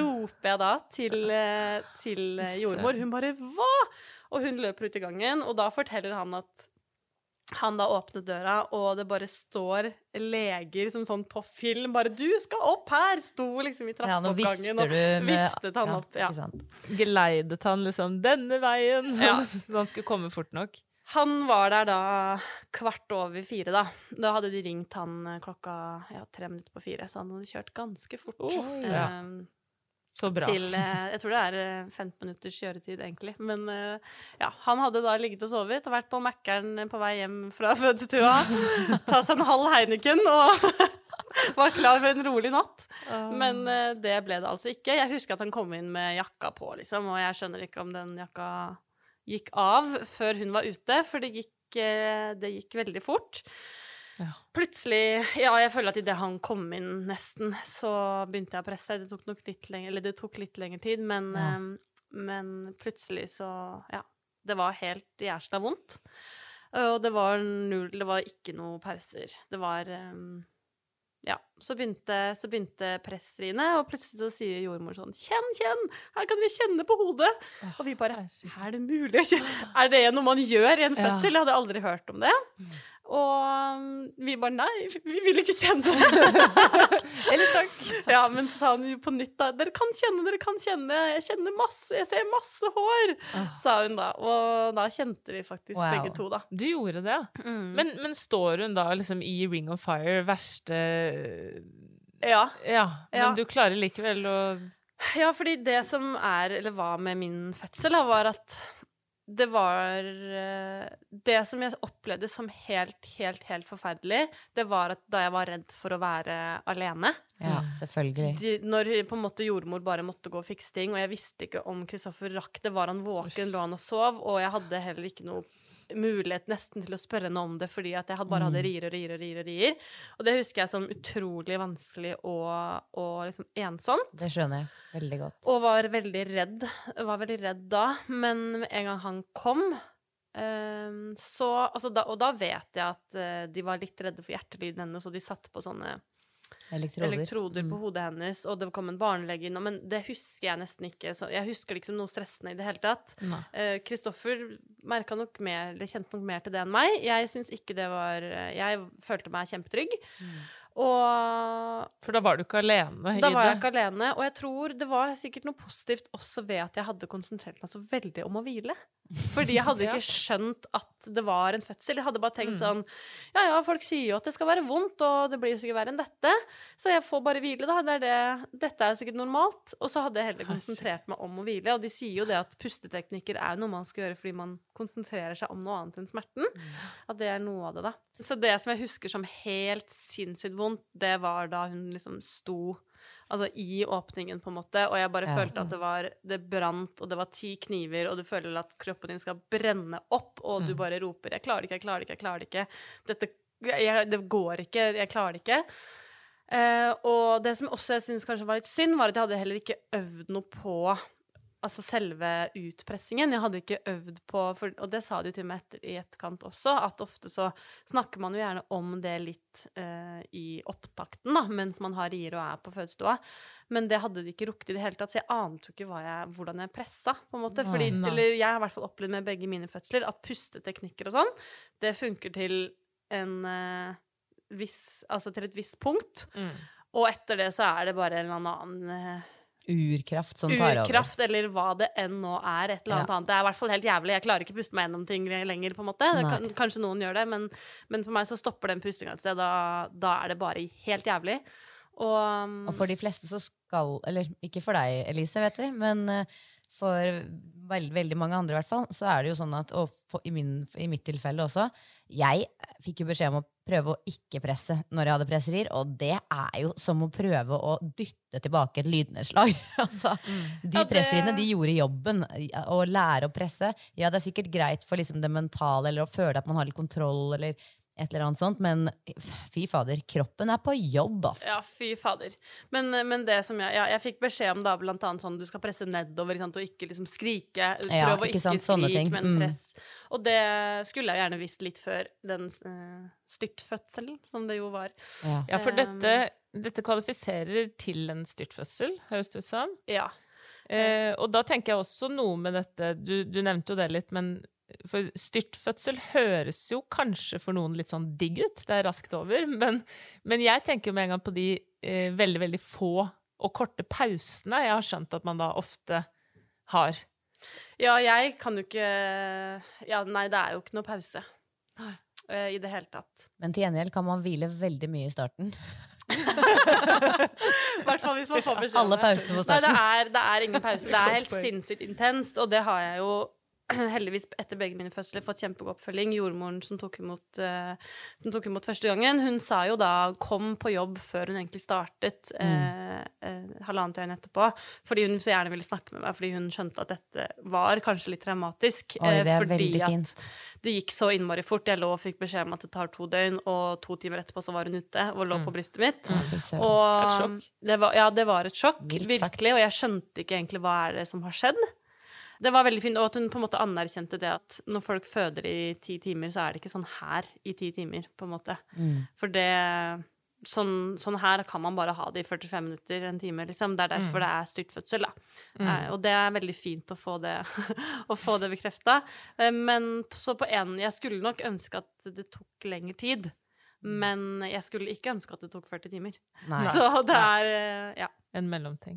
C: roper jeg da til, eh, til eh, jordmor. Hun bare 'Hva?' Og hun løper ut i gangen, og da forteller han at han da åpnet døra, og det bare står leger som sånn på film bare 'Du skal opp her!' Sto liksom i
D: Ja,
C: trappeoppgangen
D: ja,
C: og viftet han opp. Ja.
D: Ikke sant?
B: Geleidet han liksom denne veien,
C: Ja.
B: så han skulle komme fort nok.
C: Han var der da kvart over fire, da. Da hadde de ringt han eh, klokka ja, tre minutter på fire, så han hadde kjørt ganske fort.
B: Oh, ja.
C: eh,
B: Så bra.
C: til eh, Jeg tror det er eh, 15 minutters kjøretid, egentlig. Men eh, ja, han hadde da ligget og sovet og vært på Mækkern på vei hjem fra fødestua. Tatt seg en halv Heineken og var klar for en rolig natt. Men eh, det ble det altså ikke. Jeg husker at han kom inn med jakka på, liksom, og jeg skjønner ikke om den jakka gikk av før hun var ute, for det gikk, eh, det gikk veldig fort.
B: Ja.
C: Plutselig Ja, jeg føler at idet han kom inn, nesten, så begynte jeg å presse. Det tok nok litt lenger, eller det tok litt lengre tid, men,
D: Ja.
C: eh, men plutselig så Ja. Det var helt jævla vondt. Og det var null Det var ikke noe pauser. Det var um, ja, så begynte, så begynte pressriene, og plutselig så sier jordmor sånn Kjenn, kjenn! Her kan vi kjenne på hodet! og vi bare. Er det mulig å kjenne? Er det noe man gjør i en
B: Ja.
C: fødsel? Jeg hadde aldri hørt om det. Og um, vi bare Nei, vi vil ikke kjenne.
B: Ellers takk.
C: ja, men så sa hun jo på nytt da Dere kan kjenne, dere kan kjenne. Jeg kjenner masse, jeg ser masse hår, sa hun da. Og da kjente vi faktisk
D: Wow.
C: begge to, da.
B: Du gjorde det, ja.
C: Mm.
B: Men, men står hun da liksom i Ring of Fire, verste
C: Ja.
B: Ja, men
C: Ja.
B: du klarer likevel å
C: Ja, fordi det som er, eller var med min fødsel, da, var at det var eh, Det som jeg opplevde som helt, helt, helt forferdelig, det var at da jeg var redd for å være alene
D: Ja, selvfølgelig.
C: de, Når på en måte jordmor bare måtte gå og fikse ting, og jeg visste ikke om Kristoffer rakk det, var han våken, lå han og sov, og jeg hadde heller ikke noe mulighet nesten til å spørre henne om det, fordi at jeg hadde bare hadde rier og rier og rier. Og rier. Og det husker jeg som utrolig vanskelig og, og liksom ensomt.
D: Det skjønner jeg veldig godt.
C: Og var veldig redd. Var veldig redd da. Men med en gang han kom ehm, så, altså da, og da vet jeg at eh, de var litt redde for hjertelyden hennes, og de satte på sånne
D: Elektroder.
C: elektroder på
D: Mm.
C: hodet hennes, og det kom en barnelege innom, men det husker jeg nesten ikke. Så jeg husker liksom noe stressende i det hele tatt.
B: Nei.
C: Eh, Kristoffer merka nok mer, eller kjente nok mer til det enn meg. Jeg syns ikke det var Jeg følte meg kjempetrygg.
D: Mm.
C: Og
B: For da var du ikke alene
C: da var jeg ikke alene, og jeg tror det var sikkert noe positivt også ved at jeg hadde konsentrert meg så veldig om å hvile. Fordi jeg hadde ikke skjønt at det var en fødsel. Jeg hadde bare tenkt
B: Mm.
C: sånn Ja ja, folk sier jo at det skal være vondt, og det blir jo sikkert verre enn dette. Så jeg får bare hvile, da. Det er det. Dette er jo sikkert normalt. Og så hadde jeg heller konsentrert meg om å hvile. Og de sier jo det at pusteteknikker er noe man skal gjøre fordi man konsentrerer seg om noe annet enn smerten. At det er noe av det, da. Så det som jeg husker som helt sinnssykt vondt, det var da hun liksom sto Altså i åpningen, på en måte, og jeg bare
D: Ja.
C: følte at det var Det brant, og det var ti kniver, og du føler at kroppen din skal brenne opp, og du bare roper 'Jeg klarer det ikke, jeg klarer det ikke, jeg klarer det ikke'. Dette jeg, Det går ikke, jeg klarer det ikke. Uh, og det som også jeg syns kanskje var litt synd, var at jeg hadde heller ikke øvd noe på altså selve utpressingen. Jeg hadde ikke øvd på for, Og det sa de til meg etter, i etterkant også, at ofte så snakker man jo gjerne om det litt eh, i opptakten, da, mens man har rier og er på fødestua. Men det hadde de ikke rukket i det hele tatt, så jeg ante jo ikke jeg, hvordan jeg pressa. på en måte. Fordi, eller jeg har i hvert fall opplevd med begge mine fødsler at pusteteknikker og sånn, det funker til en eh, viss Altså til et visst punkt.
B: Mm.
C: Og etter det så er det bare en eller annen eh,
D: Urkraft som tar over.
C: urkraft, eller hva det enn nå er. Et eller annet
D: Ja.
C: annet. Det er i hvert fall helt jævlig. Jeg klarer ikke å puste meg gjennom ting lenger, på en måte. Det kan, kanskje noen gjør det, men, men for meg så stopper den pustinga et sted. Da, da er det bare helt jævlig. Og,
D: Og for de fleste så skal Eller ikke for deg, Elise, vet vi, men eh, for veld, veldig mange andre i hvert fall, så er det jo sånn at Og for, i, min, i mitt tilfelle også. Jeg fikk jo beskjed om å prøve å ikke presse når jeg hadde presserier, og det er jo som å prøve å dytte tilbake et lydnedslag. altså, de
C: Ja,
D: presseriene de gjorde jobben. Å lære å presse Ja, det er sikkert greit for liksom det mentale, eller å føle at man har litt kontroll, eller et eller annet sånt, men fy fader, kroppen er på jobb, ass.
C: Ja, fy fader. Men, men det som jeg Ja, jeg fikk beskjed om da blant annet sånn du skal presse nedover ikke sant, og ikke liksom skrike.
D: Ja,
C: Prøv å
D: ikke
C: ikke, skrike, men press.
D: Mm.
C: press. Og det skulle jeg gjerne visst litt før den uh, styrtfødselen, som det jo var.
D: Ja.
B: Ja, for
C: Um,
B: dette, dette kvalifiserer til en styrtfødsel, høres det ut som.
C: Ja.
B: Eh, og da tenker jeg også noe med dette Du, du nevnte jo det litt, men for styrtfødsel høres jo kanskje for noen litt sånn digg ut. Det er raskt over. Men, men jeg tenker med en gang på de eh, veldig, veldig få og korte pausene jeg har skjønt at man da ofte har.
C: ja, jeg kan jo ikke Ja, nei, det er jo ikke noe pause. nei, I det hele tatt.
D: Men til gjengjeld kan man hvile veldig mye i starten.
C: I hvert fall hvis man får beskjed om
D: Alle pausene på
C: Nei, det
D: starten.
C: er, det er ingen pause. Det er helt sinnssykt intenst, og det har jeg jo heldigvis etter begge mine fødsler fått kjempegod oppfølging. Jordmoren som tok, imot, uh, som tok imot første gangen, hun sa jo da 'kom på jobb' før hun egentlig startet, mm. uh, halvannet døgn etterpå, fordi hun så gjerne ville snakke med meg, fordi hun skjønte at dette var kanskje litt traumatisk.
D: Oi, det er
C: fordi
D: veldig
C: at
D: fint.
C: det gikk så innmari fort. Jeg lå og fikk beskjed om at det tar to døgn, og to timer etterpå så var hun ute og lå på brystet mitt.
D: Mm.
C: Og
B: Et sjokk.
C: Det var, ja, det var et sjokk,
D: Vilt
C: virkelig.
D: sagt.
C: Og jeg skjønte ikke egentlig hva er det som har skjedd. Det var veldig fint, og at hun på en måte anerkjente det at når folk føder i ti timer, så er det ikke sånn her i ti timer, på en måte.
D: Mm.
C: For det Sånn, sånn her kan man bare ha det i 45 minutter, en time, liksom. Det er derfor det er styrtfødsel, da. Eh, og det er veldig fint å få det, å få det bekrefta. Eh, men så på en Jeg skulle nok ønske at det tok lengre tid. Men jeg skulle ikke ønske at det tok 40 timer.
D: Nei.
C: Så det er eh, Ja.
B: En mellomting.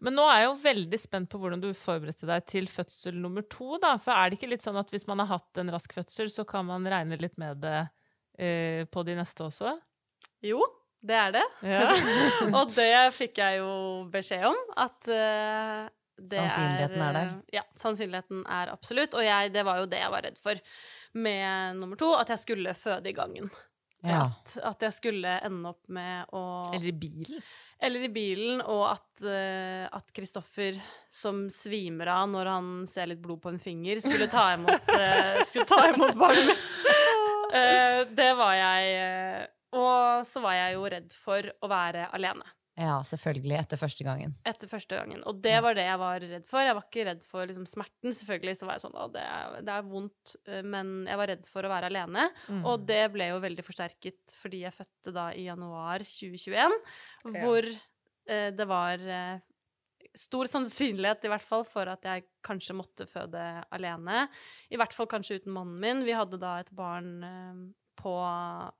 B: Men nå er jeg jo veldig spent på hvordan du forberedte deg til fødsel nummer to. da, For er det ikke litt sånn at hvis man har hatt en rask fødsel, så kan man regne litt med det eh, på de neste også?
C: Jo, det er det.
B: Ja.
C: og det fikk jeg jo beskjed om, at eh, det
D: Sannsynligheten er der.
C: eh, Ja, sannsynligheten er absolutt. Og jeg, det var jo det jeg var redd for med nummer to, at jeg skulle føde i gangen.
D: Ja.
C: At, at jeg skulle ende opp med å
B: Eller i bilen.
C: Eller i bilen, og at Kristoffer, uh, Kristoffer, som svimer av når han ser litt blod på en finger, skulle ta imot, uh, skulle ta imot barnet mitt. Uh, det var jeg eh, Og så var jeg jo redd for å være alene
D: ja, selvfølgelig. Etter første gangen.
C: etter første gangen. Og det var det jeg var redd for. Jeg var ikke redd for liksom, smerten. Selvfølgelig så var jeg sånn Å, det er, det er vondt. eh, Men jeg var redd for å være alene.
B: Mm.
C: Og det ble jo veldig forsterket fordi jeg fødte da i januar 2021, hvor eh, det var eh, stor sannsynlighet i hvert fall for at jeg kanskje måtte føde alene. I hvert fall kanskje uten mannen min. Vi hadde da et barn eh, på,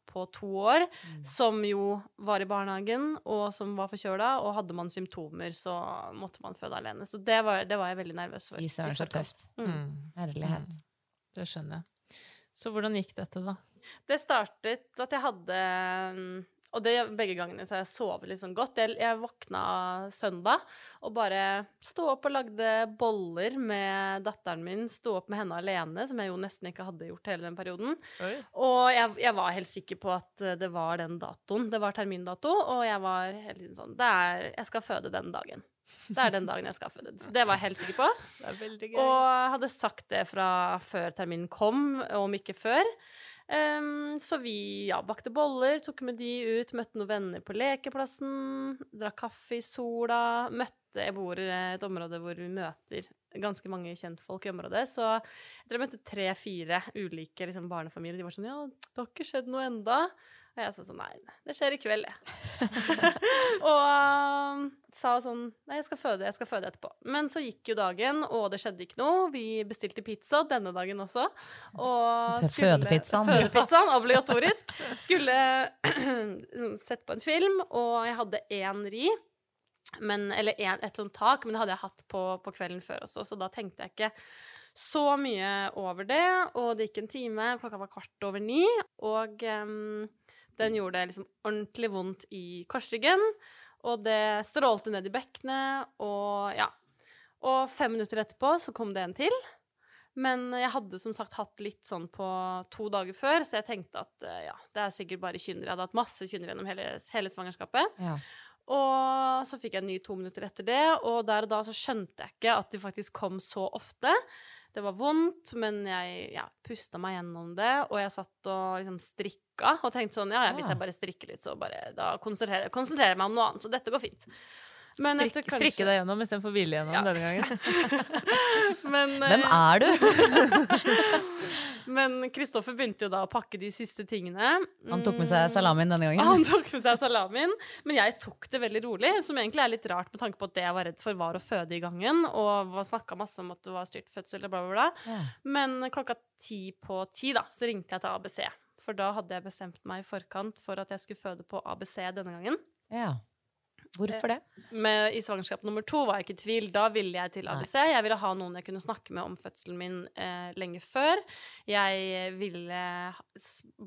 C: på to år som jo var i barnehagen, og som var forkjøla. Og hadde man symptomer, så måtte man føde alene. Så det var, det var jeg veldig nervøs for.
D: Fy søren, så tøft.
C: Mm.
D: Herlighet.
B: Det skjønner jeg. Så hvordan gikk dette, da?
C: Det startet at jeg hadde mm, Og det begge gangene så jeg sovet litt sånn godt. Jeg, jeg våkna søndag og bare sto opp og lagde boller med datteren min. Sto opp med henne alene, som jeg jo nesten ikke hadde gjort hele den perioden. Og jeg, jeg var helt sikker på at eh, det var den datoen. Det var termindato, og jeg var helt sånn det er, Jeg skal føde den dagen. Det er den dagen jeg skal føde. Det var jeg helt sikker på. Og hadde sagt det fra før terminen kom, om ikke før. Ehm, så vi ja, bakte boller, tok med de ut, møtte noen venner på lekeplassen, drakk kaffe i sola. Møtte Jeg bor i et område hvor vi møter ganske mange kjentfolk i området. Så jeg tror jeg møtte tre-fire ulike liksom, barnefamilier. De var sånn Ja, det har ikke skjedd noe enda. Og jeg sa sånn Nei, det skjer i kveld, jeg. og um, sa sånn Nei, jeg skal føde, jeg skal føde etterpå. Men så gikk jo dagen, og det skjedde ikke noe. Vi bestilte pizza denne dagen også. Og
D: Fødepizzaen.
C: Fødepizzaen, obligatorisk. Skulle sett på en film, og jeg hadde én ri. Men, eller en, et annet tak, men det hadde jeg hatt på, på kvelden før også, så da tenkte jeg ikke så mye over det. Og det gikk en time, klokka var kvart over ni, og um, den gjorde liksom ordentlig vondt i korsryggen. Og det strålte ned i bekkenet, og ja. Og fem minutter etterpå så kom det en til. Men jeg hadde som sagt hatt litt sånn på to dager før, så jeg tenkte at ja, det er sikkert bare kynner. Jeg hadde hatt masse kynner gjennom hele, hele svangerskapet.
D: Ja.
C: Og så fikk jeg en ny to minutter etter det, og der og da så skjønte jeg ikke at de faktisk kom så ofte. Det var vondt, men jeg ja, pusta meg gjennom det, og jeg satt og liksom strikka og tenkte sånn Ja, ja, hvis jeg bare strikker litt, så bare Da konsentrerer, konsentrerer jeg meg om noe annet, så dette går fint. Men
B: Strik,
C: etter kanskje-
B: Strikke deg gjennom istedenfor hvile gjennom
C: Ja.
B: denne gangen.
C: Men,
D: Hvem
C: eh,
D: er du?
C: men Kristoffer begynte jo da å pakke de siste tingene.
D: Han tok med seg salamien denne gangen.
C: Han tok med seg salamien, men jeg tok det veldig rolig, som egentlig er litt rart med tanke på at det jeg var redd for, var å føde i gangen, og snakka masse om at det var styrt fødsel og bla, bla, bla.
D: Ja.
C: Men klokka ti på ti, da, så ringte jeg til ABC. For da hadde jeg bestemt meg i forkant for at jeg skulle føde på ABC denne gangen.
D: Ja. Hvorfor det?
C: Med, I svangerskap nummer to var jeg ikke i tvil. Da ville jeg til. ABC. Jeg ville ha noen jeg kunne snakke med om fødselen min eh, lenge før. Jeg ville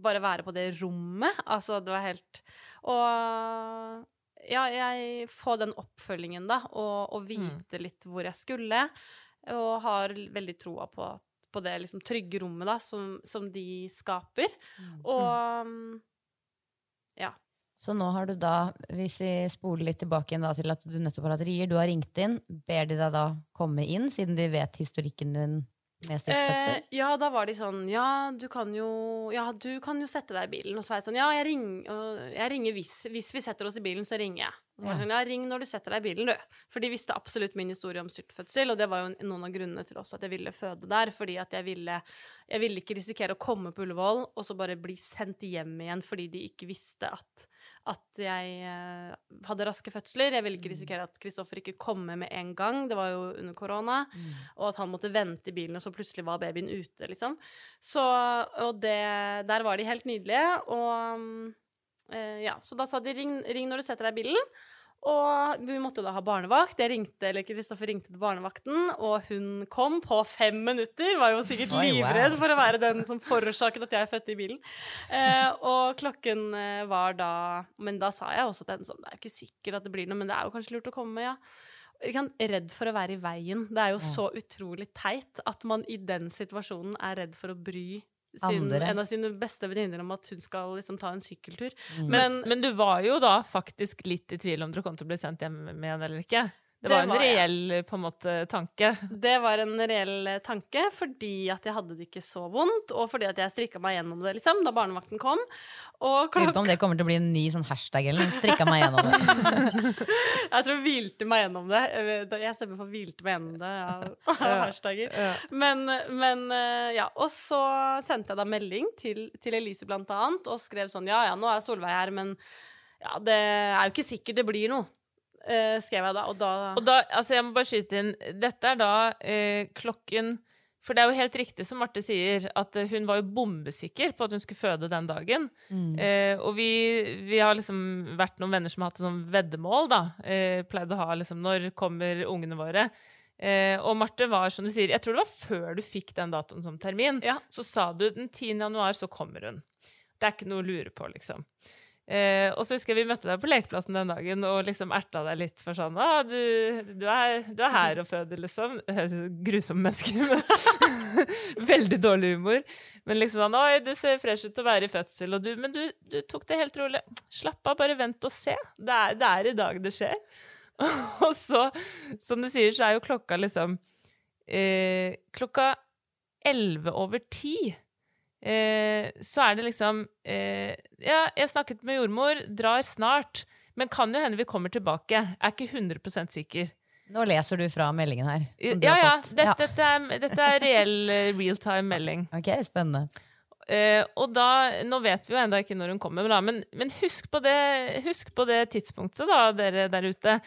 C: bare være på det rommet. Altså, det var helt Og ja, jeg få den oppfølgingen, da, og, og vite litt hvor jeg skulle. Og har veldig troa på, på det liksom, trygge rommet da, som, som de skaper. Og mm, ja.
D: Så nå har du da, hvis vi spoler litt tilbake igjen da, til at du nettopp har hatt rier, du har ringt inn, ber de deg da komme inn, siden de vet historikken din med?
C: Eh, ja, da var de sånn Ja, du jo Ja, du kan jo sette deg i bilen. Og så var jeg sånn Ja, jeg, ring, jeg ringer hvis, hvis vi setter oss i bilen, så ringer jeg. Og så var jeg sånn, ja, ring når du setter deg i bilen, du. For de visste absolutt min historie om styrtfødsel, og det var jo noen av grunnene til også at jeg ville føde der. Fordi at jeg ville Jeg ville ikke risikere å komme på Ullevål og så bare bli sendt hjem igjen fordi de ikke visste at, at jeg eh, hadde raske fødsler. Jeg ville ikke risikere at Kristoffer ikke kommer med en gang. Det var jo under korona og at han måtte vente i bilen, og så plutselig var babyen ute, liksom. Så, og det, der var de helt nydelige, og mm, eh, ja, så da sa de ring, ring når du setter deg i bilen. Og vi måtte da ha barnevakt. Jeg ringte, eller Kristoffer ringte til barnevakten, og hun kom på fem minutter. Var jo sikkert livredd for å være den som forårsaket at jeg fødte i bilen. Eh, og klokken eh, var da Men da sa jeg også til henne sånn Det er jo ikke sikkert at det blir noe, men det er jo kanskje lurt å komme, ja redd for å være i veien. Det er jo så utrolig teit at man i den situasjonen er redd for å bry sin, en av sine beste venninner om at hun skal liksom ta en sykkeltur.
D: Mm.
C: Men,
B: Men du var jo da faktisk litt i tvil om dere kom til å bli sendt hjem med henne eller ikke. Det
C: Det
B: var en
C: jeg.
B: reell på en måte tanke.
C: det var en reell eh, tanke fordi at jeg hadde det ikke så vondt, og fordi at jeg strikka meg gjennom det liksom, da barnevakten kom. Og
D: Lurer på om det kommer til å bli en ny sånn hashtag eller. Strikka meg gjennom det.
C: Jeg tror 'hvilte meg gjennom det'. Jeg stemmer for 'hvilte meg gjennom det' av hashtagger. Men, men eh, ja. Og så sendte jeg da melding til, til Elise blant annet og skrev sånn Ja ja, nå er Solveig her, men ja, det er jo ikke sikkert det blir noe. Eh, skrev jeg da. Og da
B: Og da, altså jeg må bare skyte inn, dette er da eh, klokken For det er jo helt riktig som Marte sier, at eh, hun var jo bombesikker på at hun skulle føde den dagen. Eh, og vi, vi har liksom vært noen venner som har hatt sånn veddemål, da. Eh, pleide å ha liksom Når kommer ungene våre? Eh, og Marte var som du sier, jeg tror det var før du fikk den datoen som termin,
C: Ja.
B: så sa du den 10. januar så kommer hun. Det er ikke noe å lure på, liksom. Eh, og så husker jeg vi møtte deg på lekeplassen den dagen og liksom erta deg litt for sånn ah, du, du, er, du er her og føder, liksom. Høres ut som grusomme mennesker, men veldig dårlig humor. Men liksom sånn Oi, du ser fresh ut til å være i fødsel, og du, men du, du tok det helt rolig. Slapp av, bare vent og se. Det er, det er i dag det skjer. Og så, som du sier, så er jo klokka liksom eh, Klokka elleve over ti. Eh, så er det liksom eh, Ja, jeg snakket med jordmor, drar snart. Men kan jo hende vi kommer tilbake. Er ikke 100% sikker.
D: Nå leser du fra meldingen her. du
B: Ja,
D: har
B: ja. Dette, dette, er, dette er reell real realtime melding.
D: Ok, spennende.
B: Eh, og da, Nå vet vi jo ennå ikke når hun kommer, men, men husk, på det, husk på det tidspunktet, da, dere der ute.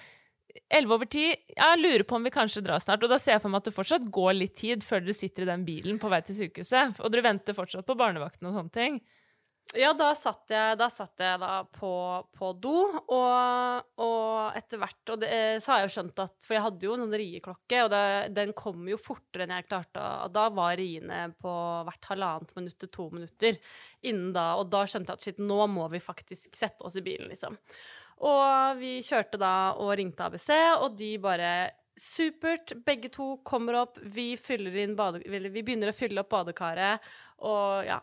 B: 11 over 10. Jeg lurer på om vi kanskje drar snart. Og da ser jeg for meg at det fortsatt går litt tid før dere sitter i den bilen på vei til sykehuset. Og dere venter fortsatt på barnevakten og sånne ting.
C: Ja, da satt jeg, da, satt jeg da på, på do, og, og etter hvert Og det, eh, så har jeg jo skjønt at For jeg hadde jo en sånn rieklokke, og det, den kom jo fortere enn jeg klarte. Og da var riene på hvert halvannet minutt til to minutter innen da. Og da skjønte jeg at shit, nå må vi faktisk sette oss i bilen, liksom. Og vi kjørte da og ringte ABC, og de bare Supert, begge to kommer opp, vi, bade, vi begynner å fylle opp badekaret, og ja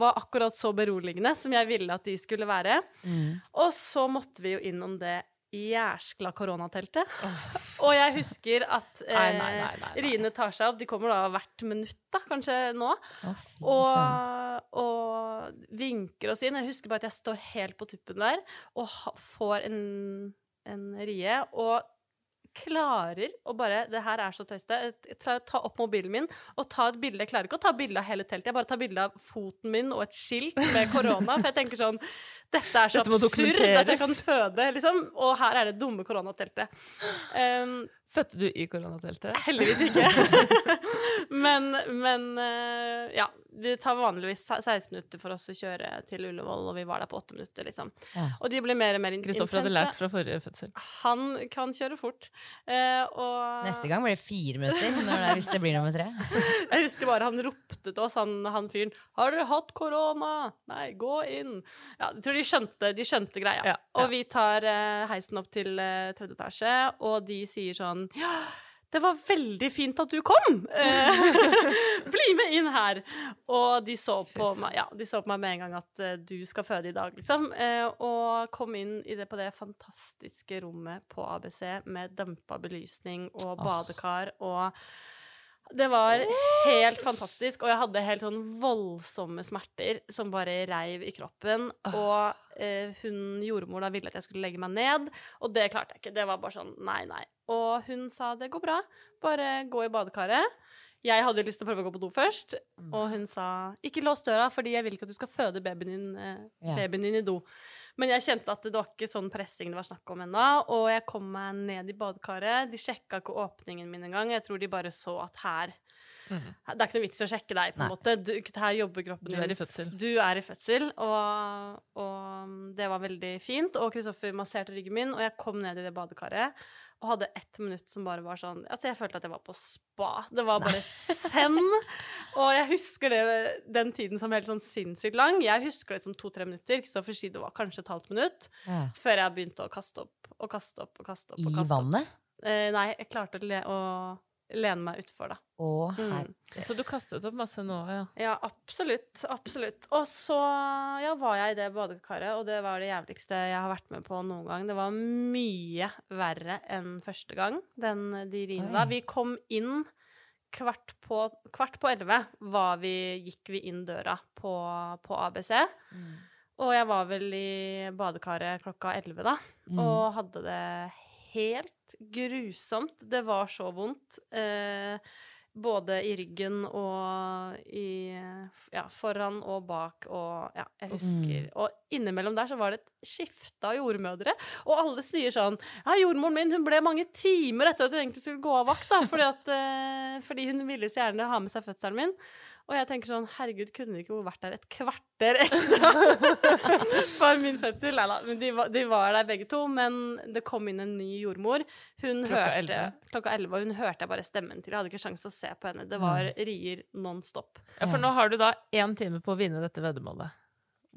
C: Var akkurat så beroligende som jeg ville at de skulle være. Og så måtte vi jo innom det jæskla koronateltet. Og jeg husker at eh,
B: Nei, nei, nei, nei, nei.
C: riene tar seg opp. De kommer da hvert minutt, da, kanskje nå.
D: Oh.
C: Og, og vinker oss inn. Jeg husker bare at jeg står helt på tuppen der og får en, en rie. Og klarer å bare Det her er så tøyste. Tar- Ta opp mobilen min og ta et bilde. Jeg klarer ikke å ta bilde av hele teltet. Jeg bare tar bilde av foten min og et skilt med korona. For jeg tenker sånn Dette er så
B: Dette
C: absurd at jeg kan føde, liksom. Og her er det dumme koronateltet. Um,
B: Fødte du i koronateltet?
C: Heldigvis ikke. men, men eh, ja. Det tar vanligvis 16 minutter for oss å kjøre til Ullevål, og vi var der på 8 minutter, liksom.
D: Ja.
C: Og de ble mer og mer intense.
B: Kristoffer hadde lært fra forrige fødsel.
C: Han kan kjøre fort. Eh, og
D: Neste gang blir det fire minutter når det, er- hvis det blir nummer tre.
C: Jeg husker bare han ropte til oss, han, han fyren 'Har dere hatt korona?' Nei, gå inn. Ja, jeg tror de skjønte, de skjønte greia.
B: Ja, ja.
C: Og vi tar eh, heisen opp til eh, tredje etasje, og de sier sånn Ja, det var veldig fint at du kom! Eh, Bli med inn her! Og de så på meg, ja, de så på meg med en gang at du skal føde i dag, liksom. Og kom inn i det, på det fantastiske rommet på ABC med dempa belysning og badekar og det var helt fantastisk, og jeg hadde helt sånn voldsomme smerter som bare reiv i kroppen. Og eh, hun jordmor da ville at jeg skulle legge meg ned, og det klarte jeg ikke. Det var bare sånn nei, nei. Og hun sa det går bra, bare gå i badekaret. Jeg hadde lyst til å prøve å gå på do først, og hun sa ikke lås døra, fordi jeg vil ikke at du skal føde babyen din, eh, babyen din i do. Men jeg kjente at det var ikke sånn pressing det var snakk om ennå. Og jeg kom meg ned i badekaret. De sjekka ikke åpningen min engang. Jeg tror de bare så at her Det er ikke noe vits i å sjekke deg, på en
D: Nei.
C: måte. Du, her jobber kroppen
B: Du er i
C: din.
B: fødsel.
C: Du er i fødsel. Og, og det var veldig fint. Og Kristoffer masserte ryggen min, og jeg kom ned i det badekaret. Og hadde ett minutt som bare var sånn Altså, jeg følte at jeg var på spa. Det var bare zen. Og jeg husker det, den tiden som helt sånn sinnssykt lang. Jeg husker det som to-tre minutter. Kristoffer sier det var kanskje et halvt minutt.
D: Ja.
C: Før jeg begynte å kaste opp og kaste opp og kaste opp.
D: I
C: og kaste opp.
D: vannet?
C: Eh, nei, jeg klarte å, å lene meg utfor, da.
D: Å,
C: Mm.
B: Så du kastet opp masse nå, ja.
C: Ja, absolutt. Absolutt. Og så ja, var jeg i det badekaret, og det var det jævligste jeg har vært med på noen gang. Det var mye verre enn første gang, den, de riene da. Vi kom inn kvart på, kvart på elleve var vi, gikk vi inn døra på, på ABC. Og jeg var vel i badekaret klokka elleve, da, og hadde det helt grusomt. Det var så vondt. Eh, både i ryggen og i Ja, foran og bak og Ja, jeg husker Og innimellom der så var det et skifte av jordmødre, og alle sier sånn Ja, jordmoren min, hun ble mange timer etter at hun egentlig skulle gå av vakt, da, fordi, at, eh, fordi hun ville så gjerne ha med seg fødselen min. Og jeg tenker sånn, herregud, kunne de ikke vært der et kvarter ekstra for min fødsel? Nei da, men de, var- de var der begge to. Men det kom inn en ny jordmor. Hun
B: Klokka
C: hørte
B: 11.
C: klokka 11, og hun hørte jeg bare stemmen til. Jeg hadde ikke sjanse å se på henne. Det var rier non stop.
B: ja. For nå har du da én time på å vinne dette veddemålet.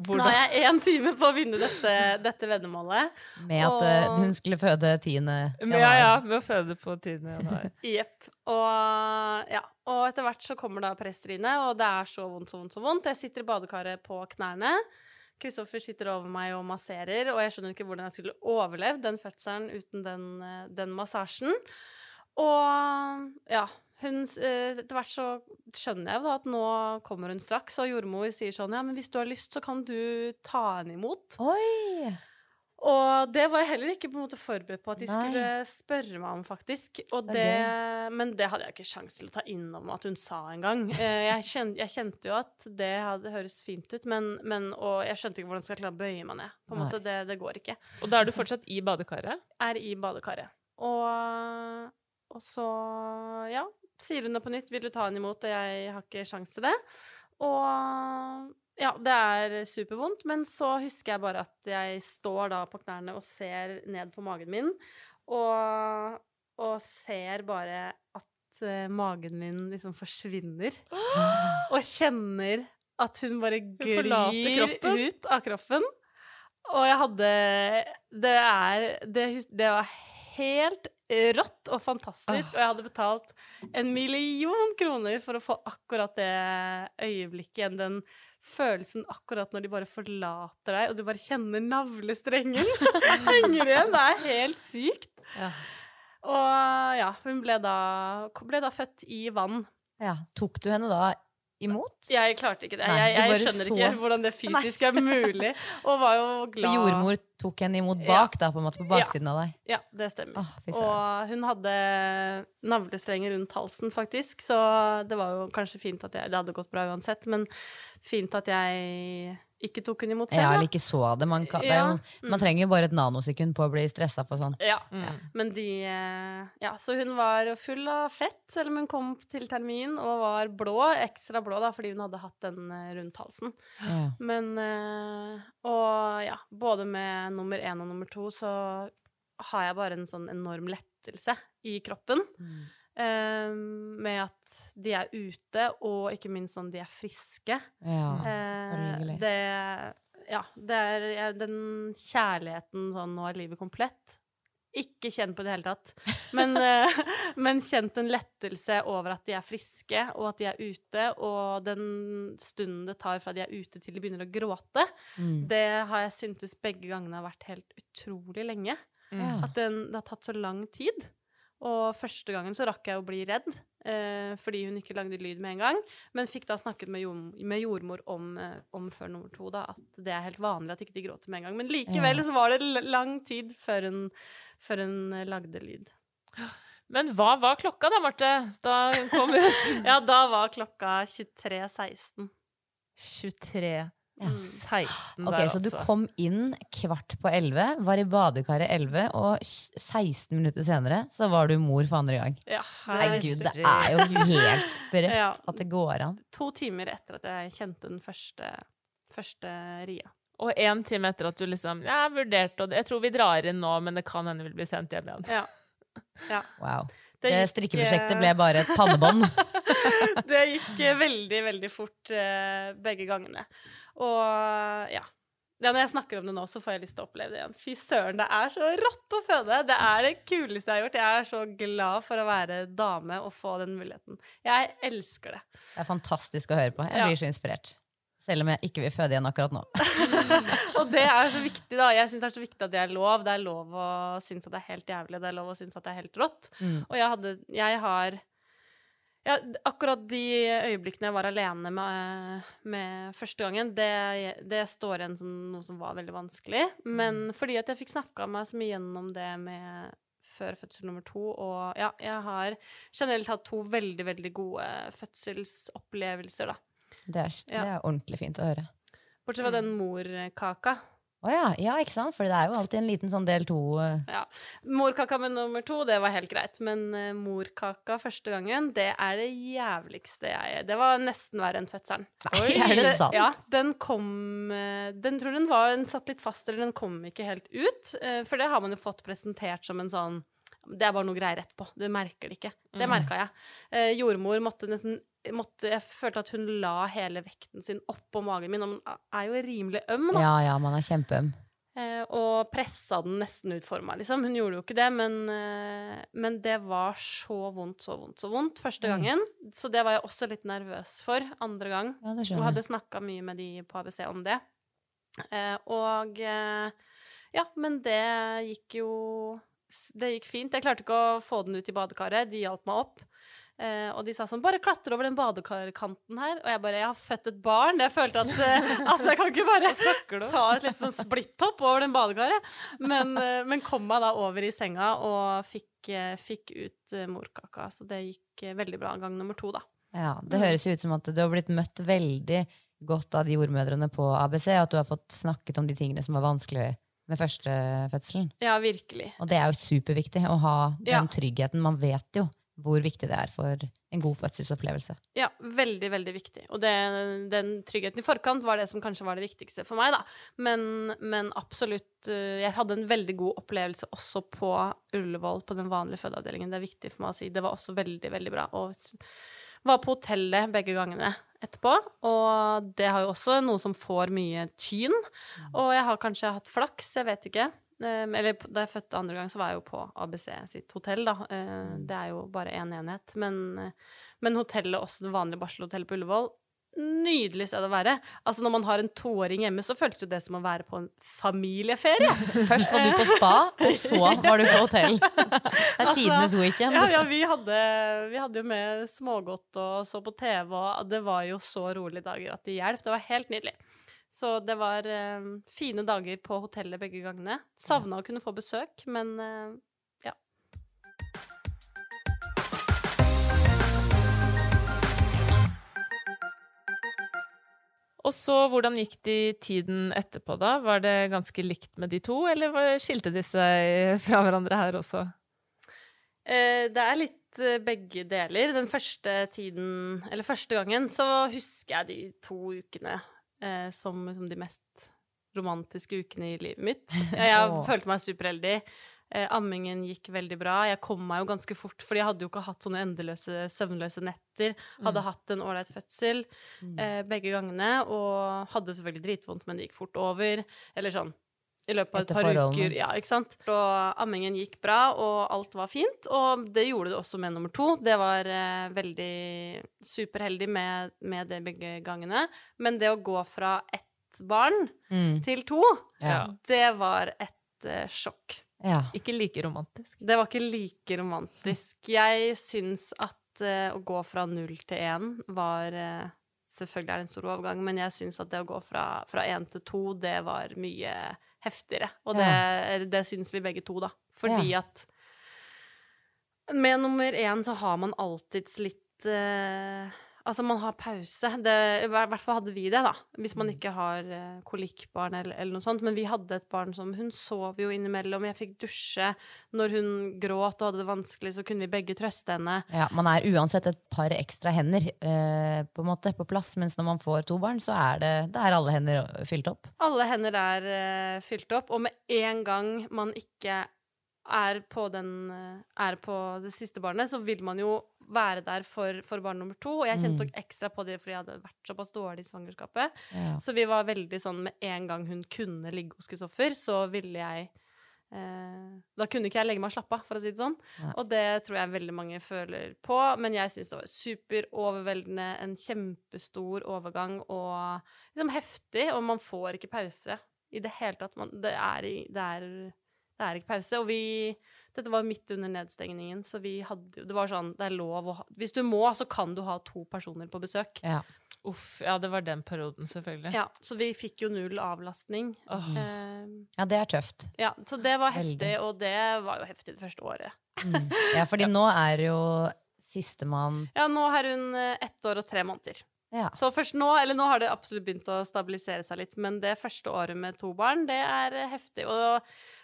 C: Nå har jeg én time på å vinne dette, dette veddemålet.
D: Med at eh,
C: Og-
D: hun skulle føde 10.
B: januar. Ja, ja, med å føde på 10. januar.
C: Jepp. Og, ja. og etter hvert så kommer da presseriene, og det er så vondt, så vondt, så vondt. Jeg sitter i badekaret på knærne. Kristoffer sitter over meg og masserer, og jeg skjønner ikke hvordan jeg skulle overlevd den fødselen uten den, eh, den massasjen. Og ja, hun eh, Etter hvert så skjønner jeg jo da at nå kommer hun straks, og jordmor sier sånn Ja, men hvis du har lyst, så kan du ta henne imot.
D: Oi!
C: Og det var jeg heller ikke på en måte forberedt på at de
D: Nei.
C: skulle spørre meg om, faktisk. Og det, men det hadde jeg ikke sjanse til å ta inn over meg at hun sa engang. Eh, Jeg, jeg kjente jo at det hadde høres fint ut, men, men, og jeg skjønte ikke hvordan jeg skal klare å bøye meg ned. På en måte, det, det går ikke.
B: Og da er du fortsatt i badekaret?
C: Er i badekaret. Og, og så, ja, sier hun det på nytt. Vil du ta henne imot? Og jeg har ikke sjanse til det. Og ja, det er supervondt, men så husker jeg bare at jeg står da på knærne og ser ned på magen min, og, og ser bare at uh, magen min liksom forsvinner. Og kjenner at hun bare glir ut av kroppen. Og jeg hadde Det er Det, det var helt rått og fantastisk, og jeg hadde betalt en million kroner for å få akkurat det øyeblikket igjen, den følelsen akkurat når de bare forlater deg, og du bare kjenner navlestrengen henger igjen. Det er helt sykt.
B: Ja.
C: Og ja, hun ble da, ble da født i vann.
D: Ja. Tok du henne da imot?
C: Jeg klarte ikke det.
D: Nei,
C: jeg jeg skjønner
D: så-
C: ikke hvordan det fysisk er mulig, og var jo
D: Og
C: glad.
D: jordmor tok henne imot bak, da, på en måte, på baksiden av deg.
C: Ja, det stemmer.
D: Åh,
C: og hun hadde navlestrenger rundt halsen, faktisk, så det var jo kanskje fint at jeg Det hadde gått bra uansett, men fint at jeg ikke tok hun imot selv.
D: Ja, eller ikke så det. Man, kan, det jo,
C: Ja,
D: man trenger jo bare et nanosekund på å bli stressa på sånt.
C: Ja.
B: Mm.
C: Men de eh, Ja, så hun var full av fett, selv om hun kom til termin, og var blå, ekstra blå, da, fordi hun hadde hatt den eh, rundt halsen.
D: Ja.
C: Men eh, Og ja, både med nummer én og nummer to så har jeg bare en sånn enorm lettelse i kroppen. Eh, med at de er ute, og ikke minst sånn de er friske.
D: Ja,
C: Eh,
D: selvfølgelig.
C: det Ja, det er ja, den kjærligheten sånn Nå er livet komplett. Ikke kjent på det i det hele tatt. Men, eh, men kjent en lettelse over at de er friske, og at de er ute. Og den stunden det tar fra de er ute til de begynner å gråte,
D: Mm.
C: det har jeg syntes begge gangene har vært helt utrolig lenge.
D: Mm.
C: At den, det har tatt så lang tid. Og første gangen så rakk jeg å bli redd, eh, fordi hun ikke lagde lyd med en gang. Men fikk da snakket med, jord, med jordmor om, eh, om før nummer to, da, at det er helt vanlig at ikke de gråter med en gang. Men likevel
D: Ja.
C: så var det lang tid før hun, før hun eh, lagde lyd.
B: Men hva var klokka da, Marte, da hun kom ut?
C: Ja, da var klokka 23.16.
B: 23.
D: Ja.
B: 16
D: Ok,
B: der,
D: Så du
B: altså.
D: kom inn kvart på elleve, var i badekaret elleve, og 16 minutter senere så var du mor for andre gang.
C: Ja,
D: gud, det er jo helt sprøtt
C: Ja.
D: at det går an.
C: To timer etter at jeg kjente den første, første ria.
B: Og én time etter at du liksom Ja, jeg vurderte, og jeg tror vi drar inn nå, men det kan hende vi blir sendt hjem igjen.
C: Ja. ja.
D: Wow.
C: Det
D: Det, strikkeprosjektet ble bare et pannebånd.
C: det gikk eh, veldig, veldig fort eh, begge gangene. Og ja. ja. Når jeg snakker om det nå, så får jeg lyst til å oppleve det igjen. Fy søren, det er så rått å føde! Det er det kuleste jeg har gjort. Jeg er så glad for å være dame og få den muligheten. Jeg elsker det.
D: Det er fantastisk å høre på. Jeg
C: Ja.
D: blir så inspirert. Selv om jeg ikke vil føde igjen akkurat nå.
C: Og det er så viktig, da. Jeg syns det er så viktig at det er lov. Det er lov å synes at det er helt jævlig, det er lov å synes at det er helt rått.
D: Mm.
C: Og jeg hadde Jeg har ja, akkurat de øyeblikkene jeg var alene med, med første gangen, det, det står igjen som noe som var veldig vanskelig. Men fordi at jeg fikk snakka meg så mye gjennom det med før fødsel nummer to, og ja, jeg har generelt hatt to veldig, veldig gode fødselsopplevelser, da.
D: Det er, det er ordentlig fint å høre.
C: Bortsett fra den morkaka.
D: Å ja, ja, ikke sant? For det er jo alltid en liten sånn del to eh,
C: Ja. Morkaka med nummer to, det var helt greit. Men uh, morkaka første gangen, det er det jævligste jeg Det var nesten verre enn fødselen.
D: Nei, er det sant?
C: Ja, den kom eh, Den tror den var den satt litt fast, eller den kom ikke helt ut. Uh, For det har man jo fått presentert som en sånn Det er bare noe greier etterpå. Du merker det ikke. Det
D: Mm.
C: merka jeg. Eh, jordmor måtte nesten måtte, Jeg følte at hun la hele vekten sin oppå magen min, og man er jo rimelig øm, da.
D: Ja ja, man er kjempeøm.
C: Eh, og pressa den nesten ut for meg, liksom. Hun gjorde jo ikke det, men, eh, men det var så vondt, så vondt, så vondt første
D: gangen.
C: gangen. Så det var jeg også litt nervøs for andre gang.
D: Ja,
C: Og hadde snakka mye med de på ABC om det. Eh, og eh, ja, men det gikk jo Det gikk fint. Jeg klarte ikke å få den ut i badekaret. De hjalp meg opp. Eh, og de sa sånn 'Bare klatre over den badekarkanten her.' Og jeg bare 'Jeg har født et barn.' Jeg følte at eh, Altså, jeg kan ikke bare ta et litt sånn splitthopp over den badekaret. Men, eh, men kom meg da over i senga og fikk, eh, fikk ut eh, morkaka. Så det gikk eh, veldig bra gang nummer to, da.
D: Ja, Det høres jo ut som at du har blitt møtt veldig godt av de jordmødrene på ABC, og at du har fått snakket om de tingene som var vanskelig med førstefødselen.
C: Ja, virkelig.
D: Og det er jo superviktig å ha den
C: Ja.
D: tryggheten. Man vet jo hvor viktig det er for en god fødselsopplevelse.
C: Ja, veldig, veldig viktig. Og det, den tryggheten i forkant var det som kanskje var det viktigste for meg, da. Men, men absolutt eh, Jeg hadde en veldig god opplevelse også på Ullevål, på den vanlige fødeavdelingen. Det er viktig for meg å si. Det var også veldig, veldig bra. Og var på hotellet begge gangene etterpå. Og det har jo også noe som får mye tyn. Og jeg har kanskje hatt flaks, jeg vet ikke. Um, eller da jeg fødte andre gang, så var jeg jo på ABC sitt hotell, da. Uh, det er jo bare én enhet. Men, uh, men hotellet, også det vanlige barselhotellet på Ullevål, nydelig sted å være. Altså Når man har en toåring hjemme, så føltes det som å være på en familieferie.
D: Først var du på spa, og så var du på hotell. Det er tidenes weekend.
C: Altså, Ja, ja vi, hadde, vi hadde jo med smågodt og så på TV, og det var jo så rolige dager at det hjalp. Det var helt nydelig. Så det var uh, fine dager på hotellet begge gangene. Savna å kunne få besøk, men eh,
B: Og så, hvordan gikk de tiden etterpå, da? Var det ganske likt med de to, eller skilte de seg fra hverandre her også?
C: Eh, det er litt eh, begge deler. Den første tiden, eller første gangen, så husker jeg de to ukene eh, som, som de mest romantiske ukene i livet mitt. Jeg, følte meg superheldig. Eh, ammingen gikk veldig bra. Jeg kom meg jo ganske fort, fordi jeg hadde jo ikke hatt sånne endeløse, søvnløse netter. Hadde hatt en ålreit fødsel eh, begge gangene, og hadde selvfølgelig dritvondt, men det gikk fort over. Eller sånn i løpet av et par uker. Ja, ikke sant? Og ammingen gikk bra, og alt var fint. Og det gjorde det også med nummer to. Det var eh, veldig superheldig med, med det begge gangene. Men det å gå fra ett barn
D: Mm.
C: til to,
D: Ja.
C: det var et eh, sjokk.
D: Ja.
B: Ikke like romantisk.
C: Det var ikke like romantisk. Jeg syns at uh, å gå fra null til én var uh, Selvfølgelig er det en stor overgang, men jeg syns at det å gå fra, fra én til to, det var mye heftigere. Og det, det syns vi begge to, da. Fordi at med nummer én så har man alltids litt eh, Altså, man har pause. Det, I hvert fall hadde vi det, da. Hvis man ikke har eh, kolikkbarn eller, eller noe sånt. Men vi hadde et barn som Hun sov jo innimellom. Jeg fikk dusje. Når hun gråt og hadde det vanskelig, så kunne vi begge trøste henne.
D: Ja, man er uansett et par ekstra hender eh, på en måte på plass, mens når man får to barn, så er det, det er alle hender fylt opp.
C: Alle hender er eh, fylt opp, og med en gang man ikke er på, den, eh, er på det siste barnet, så vil man jo være der for, for barn nummer to. Og jeg kjente nok ekstra på det fordi jeg hadde vært såpass dårlig i svangerskapet.
D: Ja.
C: Så vi var veldig sånn med en gang hun kunne ligge hos Kristoffer, så ville jeg eh, Da kunne ikke jeg legge meg og slappe av, for å si det sånn.
D: Ja.
C: Og det tror jeg veldig mange føler på. Men jeg syns det var superoverveldende, en kjempestor overgang og liksom heftig, og man får ikke pause i det hele tatt. Man, det, er, det, er, det er ikke pause. Og vi Dette var midt under nedstengningen, så vi hadde jo Det var sånn, det er lov å ha Hvis du må, så kan du ha to personer på besøk.
D: Ja.
B: Uff, ja, det var den perioden, selvfølgelig.
C: Ja, så vi fikk jo null avlastning.
B: Oh.
C: Eh,
D: ja, det er tøft.
C: ja, så det var
D: Veldig.
C: heftig, og det var jo heftig det første året.
D: Mm. Ja, fordi nå er jo sistemann
C: Ja, nå har hun eh, ett år og tre måneder.
D: ja.
C: Så først nå, eller nå har det absolutt begynt å stabilisere seg litt, men det første året med to barn, det er heftig. Og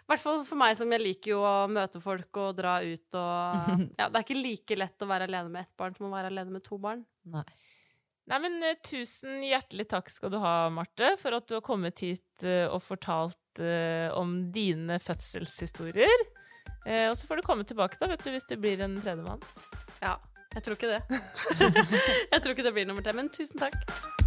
C: i hvert fall for meg som jeg liker jo å møte folk og dra ut og Ja, det er ikke like lett å være alene med ett barn som å være alene med to barn.
D: Nei.
B: Nei, men eh, Tusen hjertelig takk skal du ha, Marte, for at du har kommet hit eh, og fortalt eh, om dine fødselshistorier. Eh, og så får du komme tilbake da, vet du, hvis det blir en tredjemann.
C: Ja, jeg tror ikke det. jeg tror ikke det blir nummer tre, men tusen takk.